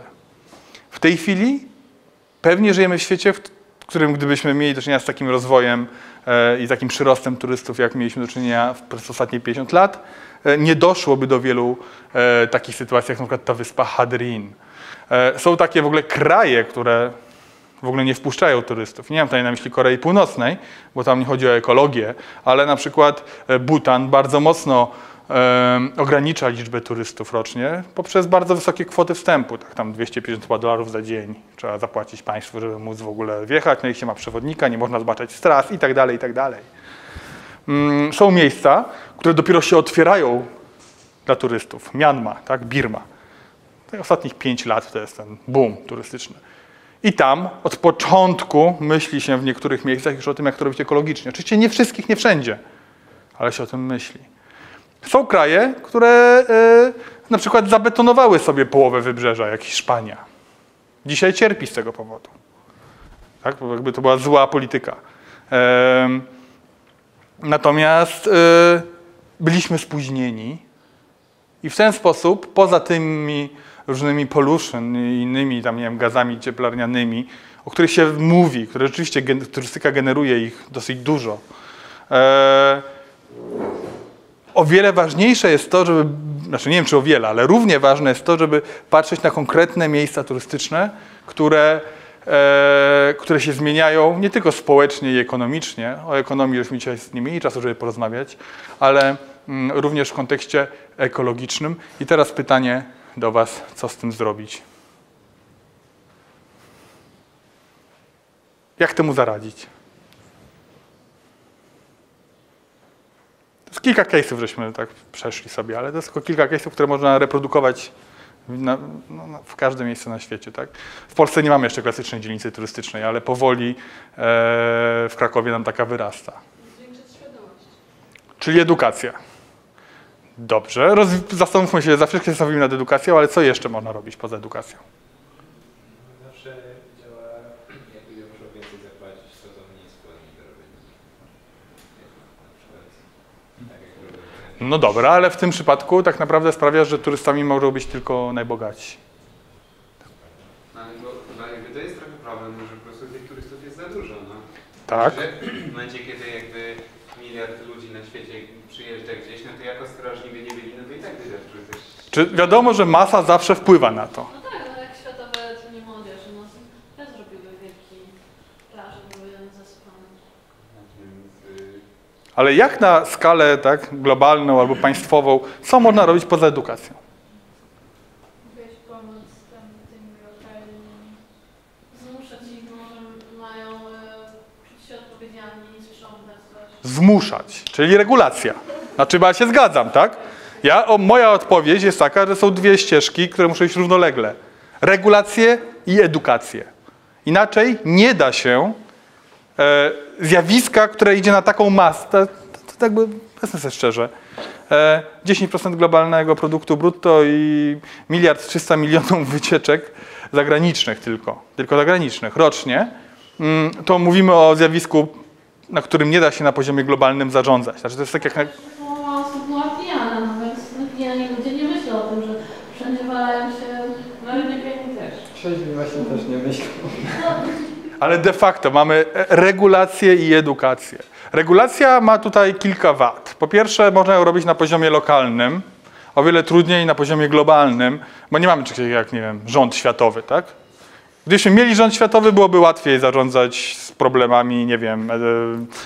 W tej chwili pewnie żyjemy w świecie, w którym gdybyśmy mieli do czynienia z takim rozwojem e, i takim przyrostem turystów, jak mieliśmy do czynienia w, przez ostatnie 50 lat, e, nie doszłoby do wielu e, takich sytuacji, jak przykład ta wyspa Hadrin. Są takie w ogóle kraje, które w ogóle nie wpuszczają turystów. Nie mam tutaj na myśli Korei Północnej, bo tam nie chodzi o ekologię, ale na przykład Butan bardzo mocno ogranicza liczbę turystów rocznie poprzez bardzo wysokie kwoty wstępu, tak tam 250 dolarów za dzień trzeba zapłacić państwu, żeby móc w ogóle wjechać, no i się ma przewodnika, nie można zobaczyć stras i tak dalej, i tak dalej. Mm, Są miejsca, które dopiero się otwierają dla turystów. Myanmar, tak, Birma. To ostatnich 5 lat to jest ten boom turystyczny. I tam od początku myśli się w niektórych miejscach już o tym, jak to robić ekologicznie. Oczywiście nie wszystkich, nie wszędzie, ale się o tym myśli. Są kraje, które e, na przykład zabetonowały sobie połowę wybrzeża, jak Hiszpania. Dzisiaj cierpi z tego powodu. Tak? Bo jakby to była zła polityka. Natomiast e, byliśmy spóźnieni i w ten sposób, poza tymi różnymi pollution i innymi tam, nie wiem, gazami cieplarnianymi, o których się mówi, które rzeczywiście turystyka generuje ich dosyć dużo, e, o wiele ważniejsze jest to, żeby, znaczy nie wiem czy o wiele, ale równie ważne jest to, żeby patrzeć na konkretne miejsca turystyczne, które, e, które się zmieniają nie tylko społecznie i ekonomicznie, o ekonomii żeśmy dzisiaj nie mieli czasu, żeby porozmawiać, ale mm, również w kontekście ekologicznym. I teraz pytanie do Was, co z tym zrobić? Jak temu zaradzić? Jest kilka case'ów, żeśmy tak przeszli sobie, ale to jest tylko kilka case'ów, które można reprodukować na, no, na- w każde miejsce na świecie. Tak? W Polsce nie mamy jeszcze klasycznej dzielnicy turystycznej, ale powoli e, w Krakowie nam taka wyrasta. Świadomość. Czyli edukacja. Dobrze, Roz, zastanówmy się, zawsze się stawimy nad edukacją, ale co jeszcze można robić poza edukacją? Zawsze działa, jak ludzie muszą więcej zapłacić, to to mniej skłonni do robienia. Na przykład, tak jak robią No dobra, ale w tym przypadku tak naprawdę sprawia, że turystami mogą być tylko najbogatsi. No, bo, jakby to jest trochę problem, że po prostu tych turystów jest za dużo, no. Tak? Że w momencie, kiedy jakby miliard ludzi na świecie przyjeżdża gdzieś, no to jak ostrożni by nie byli, no to i tak zaczęły też... Czy wiadomo, że masa zawsze wpływa na to? No tak, no jak światowe dni młodzieży, no też zrobiły wielki plaże, były zasypane. Więc, y, Ale jak na skalę tak, globalną albo państwową, co można robić poza edukacją? Zmuszać e. Zmuszać, czyli regulacja. Znaczy, ja się zgadzam, tak? Ja, o, moja odpowiedź jest taka, że są dwie ścieżki, które muszą iść równolegle. Regulacje i edukację. Inaczej nie da się zjawiska, które idzie na taką masę, to, to, to jakby, powiedzmy sobie szczerze, e, 10% globalnego produktu brutto i miliard 300 milionów wycieczek zagranicznych tylko, tylko zagranicznych rocznie, mm, to mówimy o zjawisku, na którym nie da się na poziomie globalnym zarządzać. Znaczy to jest tak jak... Na, Połowa osób była pijana, no więc no, pijani ludzie nie myślą o tym, że wszędzie walają się... No ale nie pieni też. Trzeźwi właśnie też nie myślą. Ale de facto mamy e, regulację i edukację. Regulacja ma tutaj kilka wad. Po pierwsze, można ją robić na poziomie lokalnym, o wiele trudniej na poziomie globalnym, bo nie mamy czegoś jak, nie wiem, rząd światowy, tak? Gdybyśmy mieli rząd światowy, byłoby łatwiej zarządzać z problemami, nie wiem, e,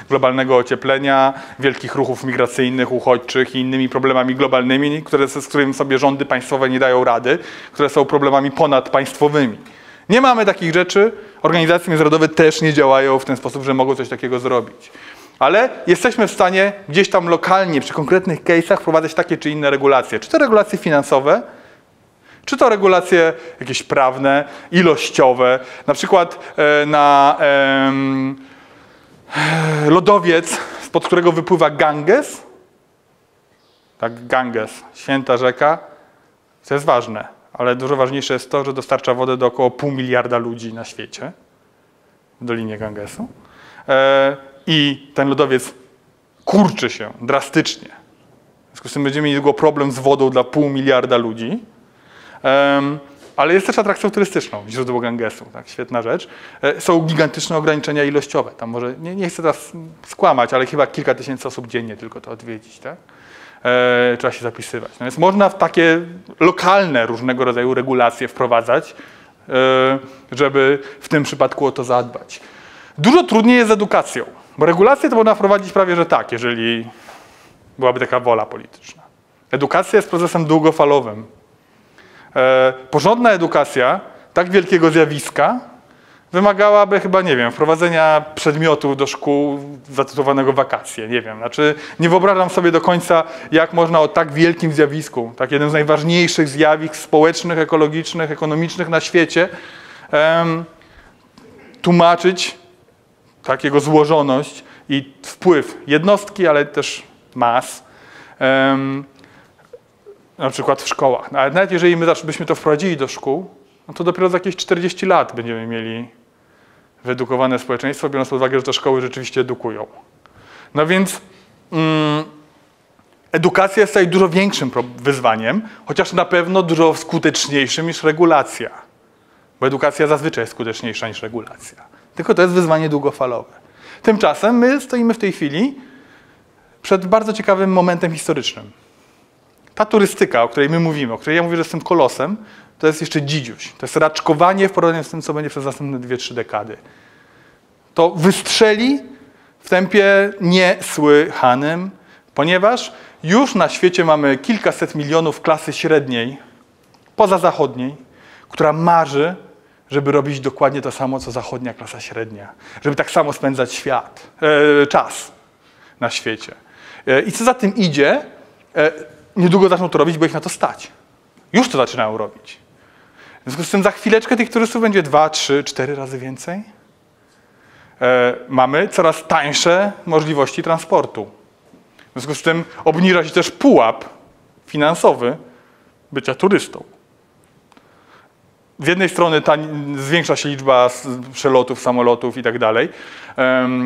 globalnego ocieplenia, wielkich ruchów migracyjnych, uchodźczych i innymi problemami globalnymi, które, z którymi sobie rządy państwowe nie dają rady, które są problemami ponadpaństwowymi. Nie mamy takich rzeczy, organizacje międzynarodowe też nie działają w ten sposób, że mogą coś takiego zrobić. Ale jesteśmy w stanie gdzieś tam lokalnie, przy konkretnych case'ach wprowadzać takie czy inne regulacje. Czy to regulacje finansowe, czy to regulacje jakieś prawne, ilościowe, na przykład e, na e, lodowiec, spod którego wypływa Ganges, tak, Ganges, święta rzeka, to jest ważne, ale dużo ważniejsze jest to, że dostarcza wodę do około pół miliarda ludzi na świecie, w Dolinie Gangesu. E, I ten lodowiec kurczy się drastycznie. związku z tym będziemy mieli problem z wodą dla pół miliarda ludzi. Em, ale jest też atrakcją turystyczną, źródło Gangesu, tak, świetna rzecz. E, Są gigantyczne ograniczenia ilościowe. Tam może, nie, nie chcę teraz skłamać, ale chyba kilka tysięcy osób dziennie tylko to odwiedzić, tak? E, trzeba się zapisywać. No więc można w takie lokalne różnego rodzaju regulacje wprowadzać, e, żeby w tym przypadku o to zadbać. Dużo trudniej jest z edukacją, bo regulacje to można wprowadzić prawie, że tak, jeżeli byłaby taka wola polityczna. Edukacja jest procesem długofalowym. E, porządna edukacja tak wielkiego zjawiska wymagałaby chyba, nie wiem, wprowadzenia przedmiotu do szkół zatytułowanego wakacje. Nie wiem, znaczy nie wyobrażam sobie do końca, jak można o tak wielkim zjawisku, tak jednym z najważniejszych zjawisk społecznych, ekologicznych, ekonomicznych na świecie, em, tłumaczyć takiego złożoność i wpływ jednostki, ale też mas. em, na przykład w szkołach. No, Ale nawet jeżeli my byśmy to wprowadzili do szkół, no to dopiero za jakieś 40 lat będziemy mieli wyedukowane społeczeństwo, biorąc pod uwagę, że te szkoły rzeczywiście edukują. No więc mm, edukacja jest tutaj dużo większym wyzwaniem, chociaż na pewno dużo skuteczniejszym niż regulacja. Bo edukacja zazwyczaj jest skuteczniejsza niż regulacja. Tylko to jest wyzwanie długofalowe. Tymczasem my stoimy w tej chwili przed bardzo ciekawym momentem historycznym ta turystyka, o której my mówimy, o której ja mówię, że jestem kolosem, to jest jeszcze dzidziuś. To jest raczkowanie w porównaniu z tym, co będzie przez następne 2-3 dekady. To wystrzeli w tempie niesłychanym, ponieważ już na świecie mamy kilkaset milionów klasy średniej, pozazachodniej, która marzy, żeby robić dokładnie to samo, co zachodnia klasa średnia. Żeby tak samo spędzać świat, e, czas na świecie. E, I co za tym idzie, e, niedługo zaczną to robić, bo ich na to stać. Już to zaczynają robić. W związku z tym za chwileczkę tych turystów będzie dwa, trzy, cztery razy więcej. E, mamy coraz tańsze możliwości transportu. W związku z tym obniża się też pułap finansowy bycia turystą. Z jednej strony ta, zwiększa się liczba przelotów, samolotów i tak dalej,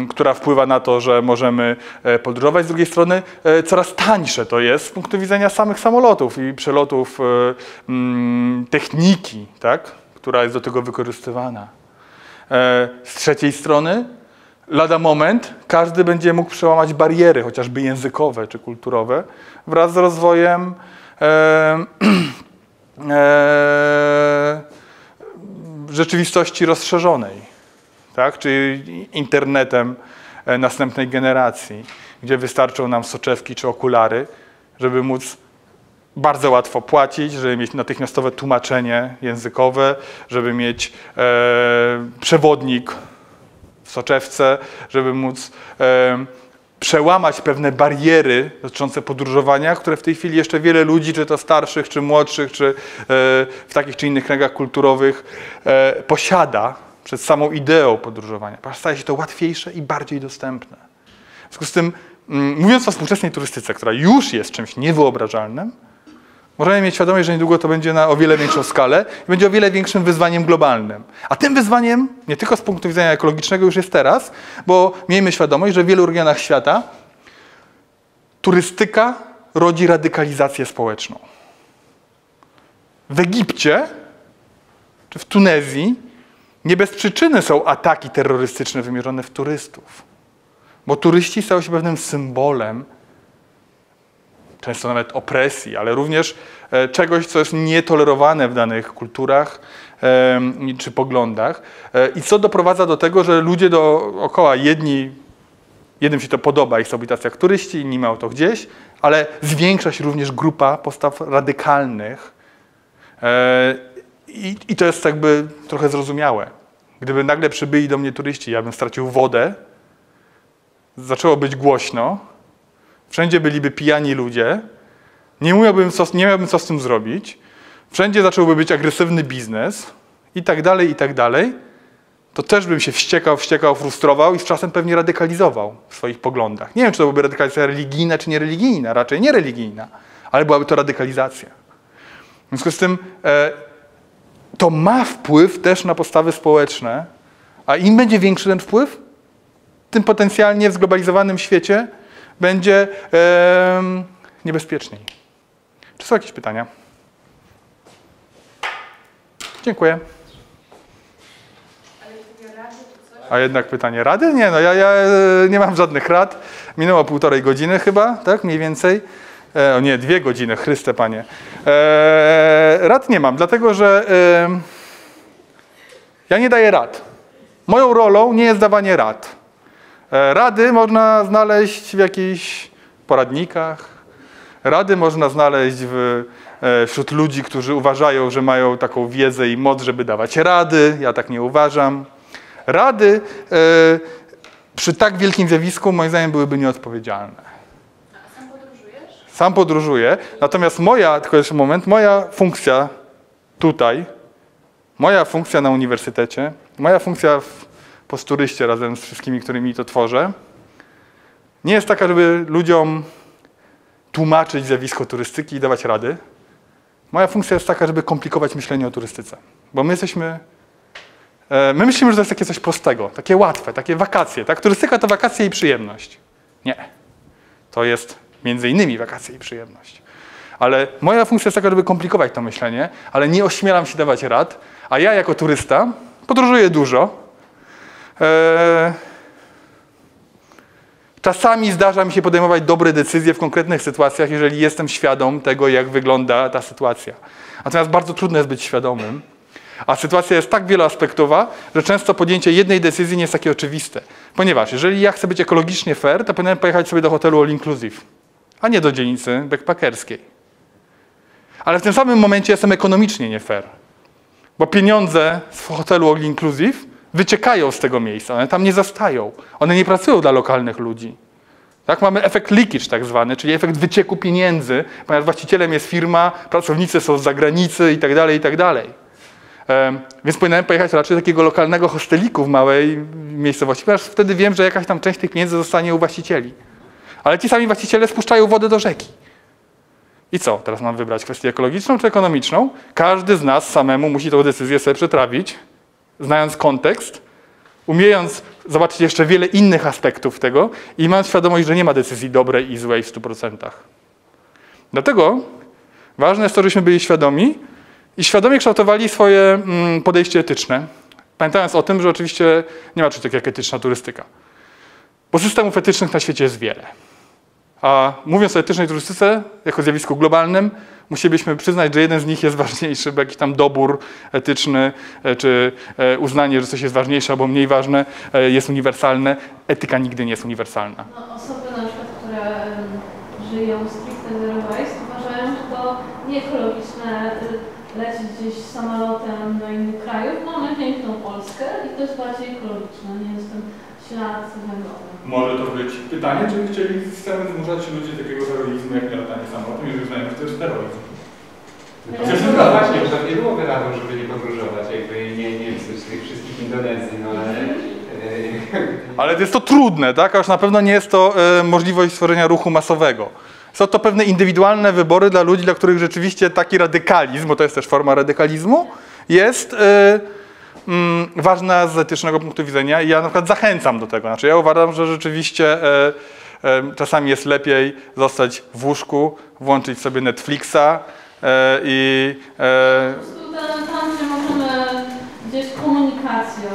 która wpływa na to, że możemy e, podróżować. Z drugiej strony e, coraz tańsze to jest z punktu widzenia samych samolotów i przelotów e, mm, techniki, tak, która jest do tego wykorzystywana. Z trzeciej strony, lada moment, każdy będzie mógł przełamać bariery, chociażby językowe czy kulturowe, wraz z rozwojem e, e, rzeczywistości rozszerzonej, tak? czyli internetem e, następnej generacji, gdzie wystarczą nam soczewki czy okulary, żeby móc bardzo łatwo płacić, żeby mieć natychmiastowe tłumaczenie językowe, żeby mieć e, przewodnik w soczewce, żeby móc e, przełamać pewne bariery dotyczące podróżowania, które w tej chwili jeszcze wiele ludzi, czy to starszych, czy młodszych, czy e, w takich czy innych kręgach kulturowych e, posiada przed samą ideą podróżowania. Staje się to łatwiejsze i bardziej dostępne. W związku z tym, mm, mówiąc o współczesnej turystyce, która już jest czymś niewyobrażalnym, Możemy mieć świadomość, że niedługo to będzie na o wiele większą skalę i będzie o wiele większym wyzwaniem globalnym. A tym wyzwaniem, nie tylko z punktu widzenia ekologicznego, już jest teraz, bo miejmy świadomość, że w wielu regionach świata turystyka rodzi radykalizację społeczną. W Egipcie czy w Tunezji nie bez przyczyny są ataki terrorystyczne wymierzone w turystów, bo turyści stają się pewnym symbolem często nawet opresji, ale również e, czegoś, co jest nietolerowane w danych kulturach czy poglądach. E, I co doprowadza do tego, że ludzie dookoła, jedni, jednym się to podoba i być tacy jak turyści, inni mają to gdzieś, ale zwiększa się również grupa postaw radykalnych. E, I, I to jest jakby trochę zrozumiałe. Gdyby nagle przybyli do mnie turyści, ja bym stracił wodę, zaczęło być głośno, Wszędzie byliby pijani ludzie. Nie, miałbym co, nie miałbym co z tym zrobić. Wszędzie zacząłby być agresywny biznes i tak dalej, i tak dalej. To też bym się wściekał, wściekał, frustrował i z czasem pewnie radykalizował w swoich poglądach. Nie wiem, czy to byłaby radykalizacja religijna, czy niereligijna. Raczej niereligijna, ale byłaby to radykalizacja. W związku z tym e, to ma wpływ też na postawy społeczne, a im będzie większy ten wpływ, tym potencjalnie w zglobalizowanym świecie będzie niebezpieczniej. Czy są jakieś pytania? Dziękuję. A jednak pytanie rady? Nie, no ja, ja e, nie mam żadnych rad. Minęło półtorej godziny chyba, tak? Mniej więcej. E, o nie, dwie godziny, Chryste Panie. E, rad nie mam, dlatego że e, ja nie daję rad. Moją rolą nie jest dawanie rad. E, rady można znaleźć w jakichś poradnikach. Rady można znaleźć w, e, wśród ludzi, którzy uważają, że mają taką wiedzę i moc, żeby dawać rady. Ja tak nie uważam. Rady e, przy tak wielkim zjawisku, moim zdaniem, byłyby nieodpowiedzialne. Sam podróżujesz? Sam podróżuję, natomiast moja, tylko jeszcze moment, moja funkcja tutaj, moja funkcja na uniwersytecie, moja funkcja w posturyście razem z wszystkimi, którymi to tworzę, nie jest taka, żeby ludziom tłumaczyć zjawisko turystyki i dawać rady. Moja funkcja jest taka, żeby komplikować myślenie o turystyce. Bo my jesteśmy. e, My myślimy, że to jest takie coś prostego, takie łatwe, takie wakacje. Tak? Turystyka to wakacje i przyjemność. Nie. To jest między innymi wakacje i przyjemność. Ale moja funkcja jest taka, żeby komplikować to myślenie, ale nie ośmielam się dawać rad, a ja jako turysta podróżuję dużo. E, Czasami zdarza mi się podejmować dobre decyzje w konkretnych sytuacjach, jeżeli jestem świadom tego, jak wygląda ta sytuacja. Natomiast bardzo trudno jest być świadomym, a sytuacja jest tak wieloaspektowa, że często podjęcie jednej decyzji nie jest takie oczywiste. Ponieważ jeżeli ja chcę być ekologicznie fair, to powinienem pojechać sobie do hotelu all inclusive, a nie do dzielnicy backpackerskiej. Ale w tym samym momencie jestem ekonomicznie nie fair, bo pieniądze z hotelu all inclusive wyciekają z tego miejsca, one tam nie zostają. One nie pracują dla lokalnych ludzi. Tak, mamy efekt leakage tak zwany, czyli efekt wycieku pieniędzy, ponieważ właścicielem jest firma, pracownicy są z zagranicy i tak dalej, i tak Więc powinienem pojechać raczej do takiego lokalnego hosteliku w małej miejscowości, ponieważ wtedy wiem, że jakaś tam część tych pieniędzy zostanie u właścicieli. Ale ci sami właściciele spuszczają wodę do rzeki. I co? Teraz mam wybrać kwestię ekologiczną czy ekonomiczną? Każdy z nas samemu musi tę decyzję sobie przetrawić, znając kontekst, umiejąc zobaczyć jeszcze wiele innych aspektów tego i mając świadomość, że nie ma decyzji dobrej i złej w 100%. Dlatego ważne jest to, żebyśmy byli świadomi i świadomie kształtowali swoje mm, podejście etyczne, pamiętając o tym, że oczywiście nie ma czegoś takiego jak etyczna turystyka. Bo systemów etycznych na świecie jest wiele. A mówiąc o etycznej turystyce jako zjawisku globalnym, musielibyśmy przyznać, że jeden z nich jest ważniejszy, bo jakiś tam dobór etyczny, e, czy e, uznanie, że coś jest ważniejsze albo mniej ważne, e, jest uniwersalne. Etyka nigdy nie jest uniwersalna. No, osoby na przykład, które żyją stricte zero waste uważają, że to nieekologiczne lecieć gdzieś samolotem do innych krajów. Mamy piękną Polskę i to jest bardziej ekologiczne, nie jest ten ślad. Może to być pytanie, czy chcieli chcemy zmuszać ludzi do takiego heroizmu, jak nie latanie samolotem, jeżeli uznają, że to jest terroryzm. No no właśnie, że nie byłoby radą, żeby nie podróżować, jakby nie, nie chceć tych wszystkich Indonezji, no ale... e, Ale jest to trudne, tak? A już na pewno nie jest to e, możliwość stworzenia ruchu masowego. Są to pewne indywidualne wybory dla ludzi, dla których rzeczywiście taki radykalizm, bo to jest też forma radykalizmu, jest e, mm, ważna z etycznego punktu widzenia i ja na przykład zachęcam do tego. Znaczy ja uważam, że rzeczywiście e, e, czasami jest lepiej zostać w łóżku, włączyć sobie Netflixa e, i e, Po prostu tam, gdzie możemy gdzieś komunikacją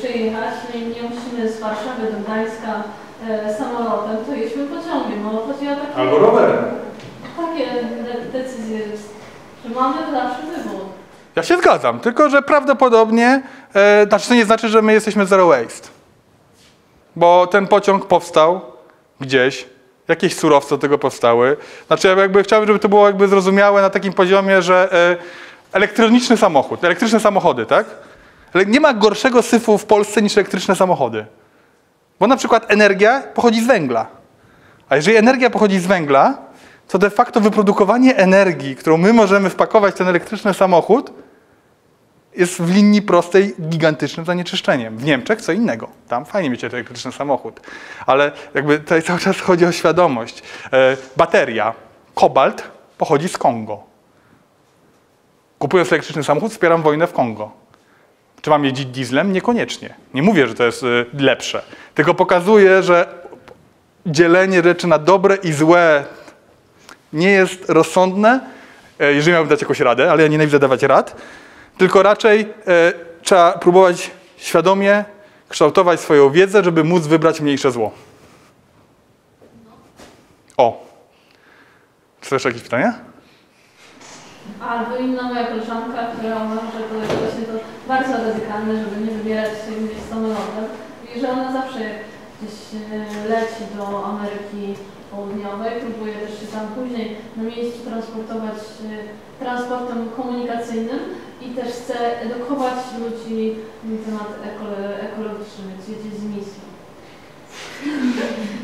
przejechać, nie, nie musimy z Warszawy do Gdańska e, samolotem, to jedźmy pociągiem. No, chodzi o takie, rowerem. takie de- decyzje, że mamy zawsze wybór. Ja się zgadzam, tylko że prawdopodobnie, e, znaczy to nie znaczy, że my jesteśmy zero waste. Bo ten pociąg powstał gdzieś, jakieś surowce do tego powstały. Znaczy ja jakby chciałbym, żeby to było jakby zrozumiałe na takim poziomie, że e, elektroniczny samochód, elektryczne samochody, tak? Ale nie ma gorszego syfu w Polsce niż elektryczne samochody. Bo na przykład energia pochodzi z węgla. A jeżeli energia pochodzi z węgla, to de facto wyprodukowanie energii, którą my możemy wpakować w ten elektryczny samochód, jest w linii prostej gigantycznym zanieczyszczeniem. W Niemczech co innego. Tam fajnie mieć elektryczny samochód. Ale jakby tutaj cały czas chodzi o świadomość. E, bateria, kobalt pochodzi z Kongo. Kupując elektryczny samochód, wspieram wojnę w Kongo. Czy mam jeździć dieslem? Niekoniecznie. Nie mówię, że to jest y, lepsze. Tylko pokazuję, że dzielenie rzeczy na dobre i złe nie jest rozsądne, e, jeżeli miałbym dać jakąś radę, ale ja nienawidzę dawać rad, tylko raczej e, trzeba próbować świadomie kształtować swoją wiedzę, żeby móc wybrać mniejsze zło. O. Czy jakieś pytania? Albo inna moja koleżanka, która uważa, że to właśnie to bardzo radykalne, żeby nie wybierać się gdzieś samolotem. I że ona zawsze gdzieś e, leci do Ameryki Południowej, próbuje też się tam później na miejscu transportować e, transportem komunikacyjnym też chce edukować ludzi na temat ekolo- ekologiczny, więc jedzie z misją.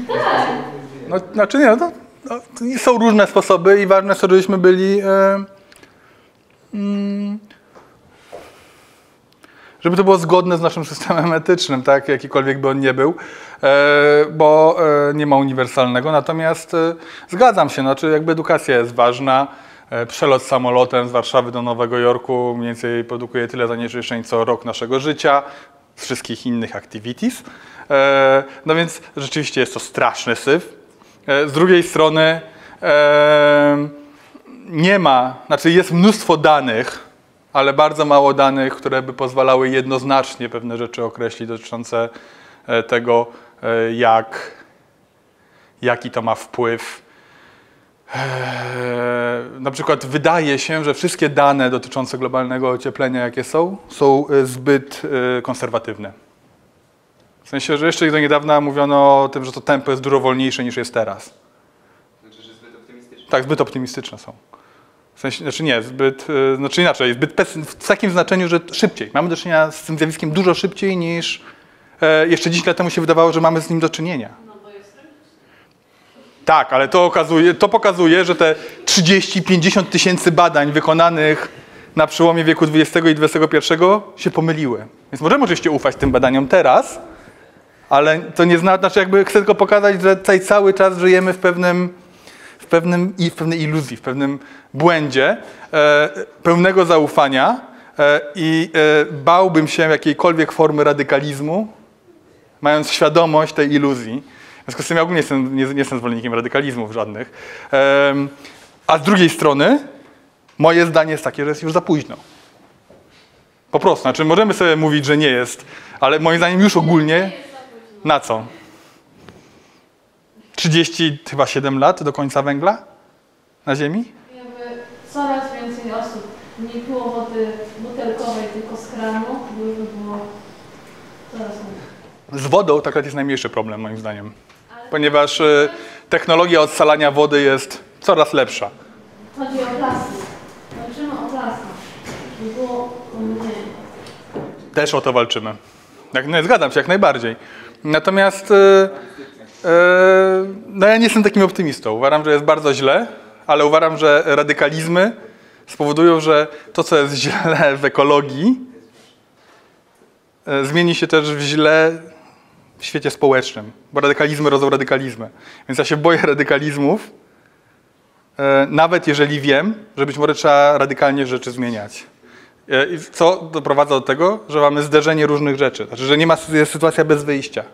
tak. No, znaczy nie, no, to, no, są różne sposoby i ważne jest to, żebyśmy byli. E, mm, żeby to było zgodne z naszym systemem etycznym, tak, jakikolwiek by on nie był, e, bo e, nie ma uniwersalnego. Natomiast e, zgadzam się, znaczy jakby edukacja jest ważna. E, Przelot samolotem z Warszawy do Nowego Jorku mniej więcej produkuje tyle zanieczyszczeń co rok naszego życia, z wszystkich innych activities. E, No więc rzeczywiście jest to straszny syf. E, Z drugiej strony nie ma, znaczy jest mnóstwo danych, ale bardzo mało danych, które by pozwalały jednoznacznie pewne rzeczy określić dotyczące tego, jak, jaki to ma wpływ. E, Na przykład wydaje się, że wszystkie dane dotyczące globalnego ocieplenia, jakie są, są e, zbyt e, konserwatywne. W sensie, że jeszcze do niedawna mówiono o tym, że to tempo jest dużo wolniejsze niż jest teraz. Znaczy, że zbyt optymistyczne. Tak, zbyt optymistyczne są. W sensie, znaczy nie, zbyt, e, znaczy inaczej, zbyt w takim znaczeniu, że szybciej. Mamy do czynienia z tym zjawiskiem dużo szybciej niż jeszcze 10 lat temu się wydawało, że mamy z nim do czynienia. Tak, ale to, okazuje, to pokazuje, że te 30-50 tysięcy badań wykonanych na przełomie wieku XX i XXI się pomyliły. Więc możemy oczywiście ufać tym badaniom teraz, ale to nie zna, znaczy jakby chcę tylko pokazać, że tutaj cały czas żyjemy w pewnym, w pewnym w pewnej iluzji, w pewnym błędzie e, pełnego zaufania e, i e, bałbym się jakiejkolwiek formy radykalizmu, mając świadomość tej iluzji. W związku z tym ja ogólnie jestem, nie, nie jestem zwolennikiem radykalizmów żadnych. Em, a z drugiej strony moje zdanie jest takie, że jest już za późno. Po prostu. Znaczy możemy sobie mówić, że nie jest, ale moim zdaniem już ogólnie na co? 30, chyba 7 lat do końca węgla na Ziemi? Jakby coraz więcej osób nie piło wody butelkowej, tylko z kranu, byłoby było coraz mniej. Z wodą tak jest najmniejszy problem moim zdaniem. Ponieważ e, technologia odsalania wody jest coraz lepsza. Chodzi o plastik. Walczymy o plastik. Żeby było mniej. Też o to walczymy. Jak, no, zgadzam się, jak najbardziej. Natomiast e, e, no ja nie jestem takim optymistą. Uważam, że jest bardzo źle, ale uważam, że radykalizmy spowodują, że to, co jest źle w ekologii, zmieni się też w źle w świecie społecznym, bo radykalizmy rodzą radykalizmy. Więc ja się boję radykalizmów, e, nawet jeżeli wiem, że być może trzeba radykalnie rzeczy zmieniać. E, i Co doprowadza do tego, że mamy zderzenie różnych rzeczy. Znaczy, że nie ma jest sytuacja bez wyjścia.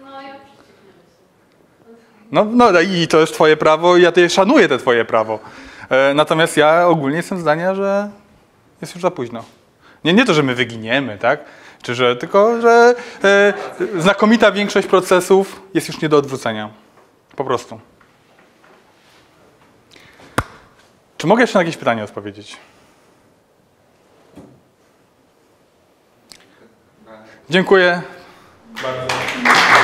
No No, no i to jest twoje prawo i ja tutaj szanuję te twoje prawo. E, natomiast ja ogólnie jestem zdania, że jest już za późno. Nie, nie to, że my wyginiemy, tak? Czy że, tylko, że e, znakomita większość procesów jest już nie do odwrócenia. Po prostu. Czy mogę jeszcze na jakieś pytanie odpowiedzieć? Dziękuję bardzo.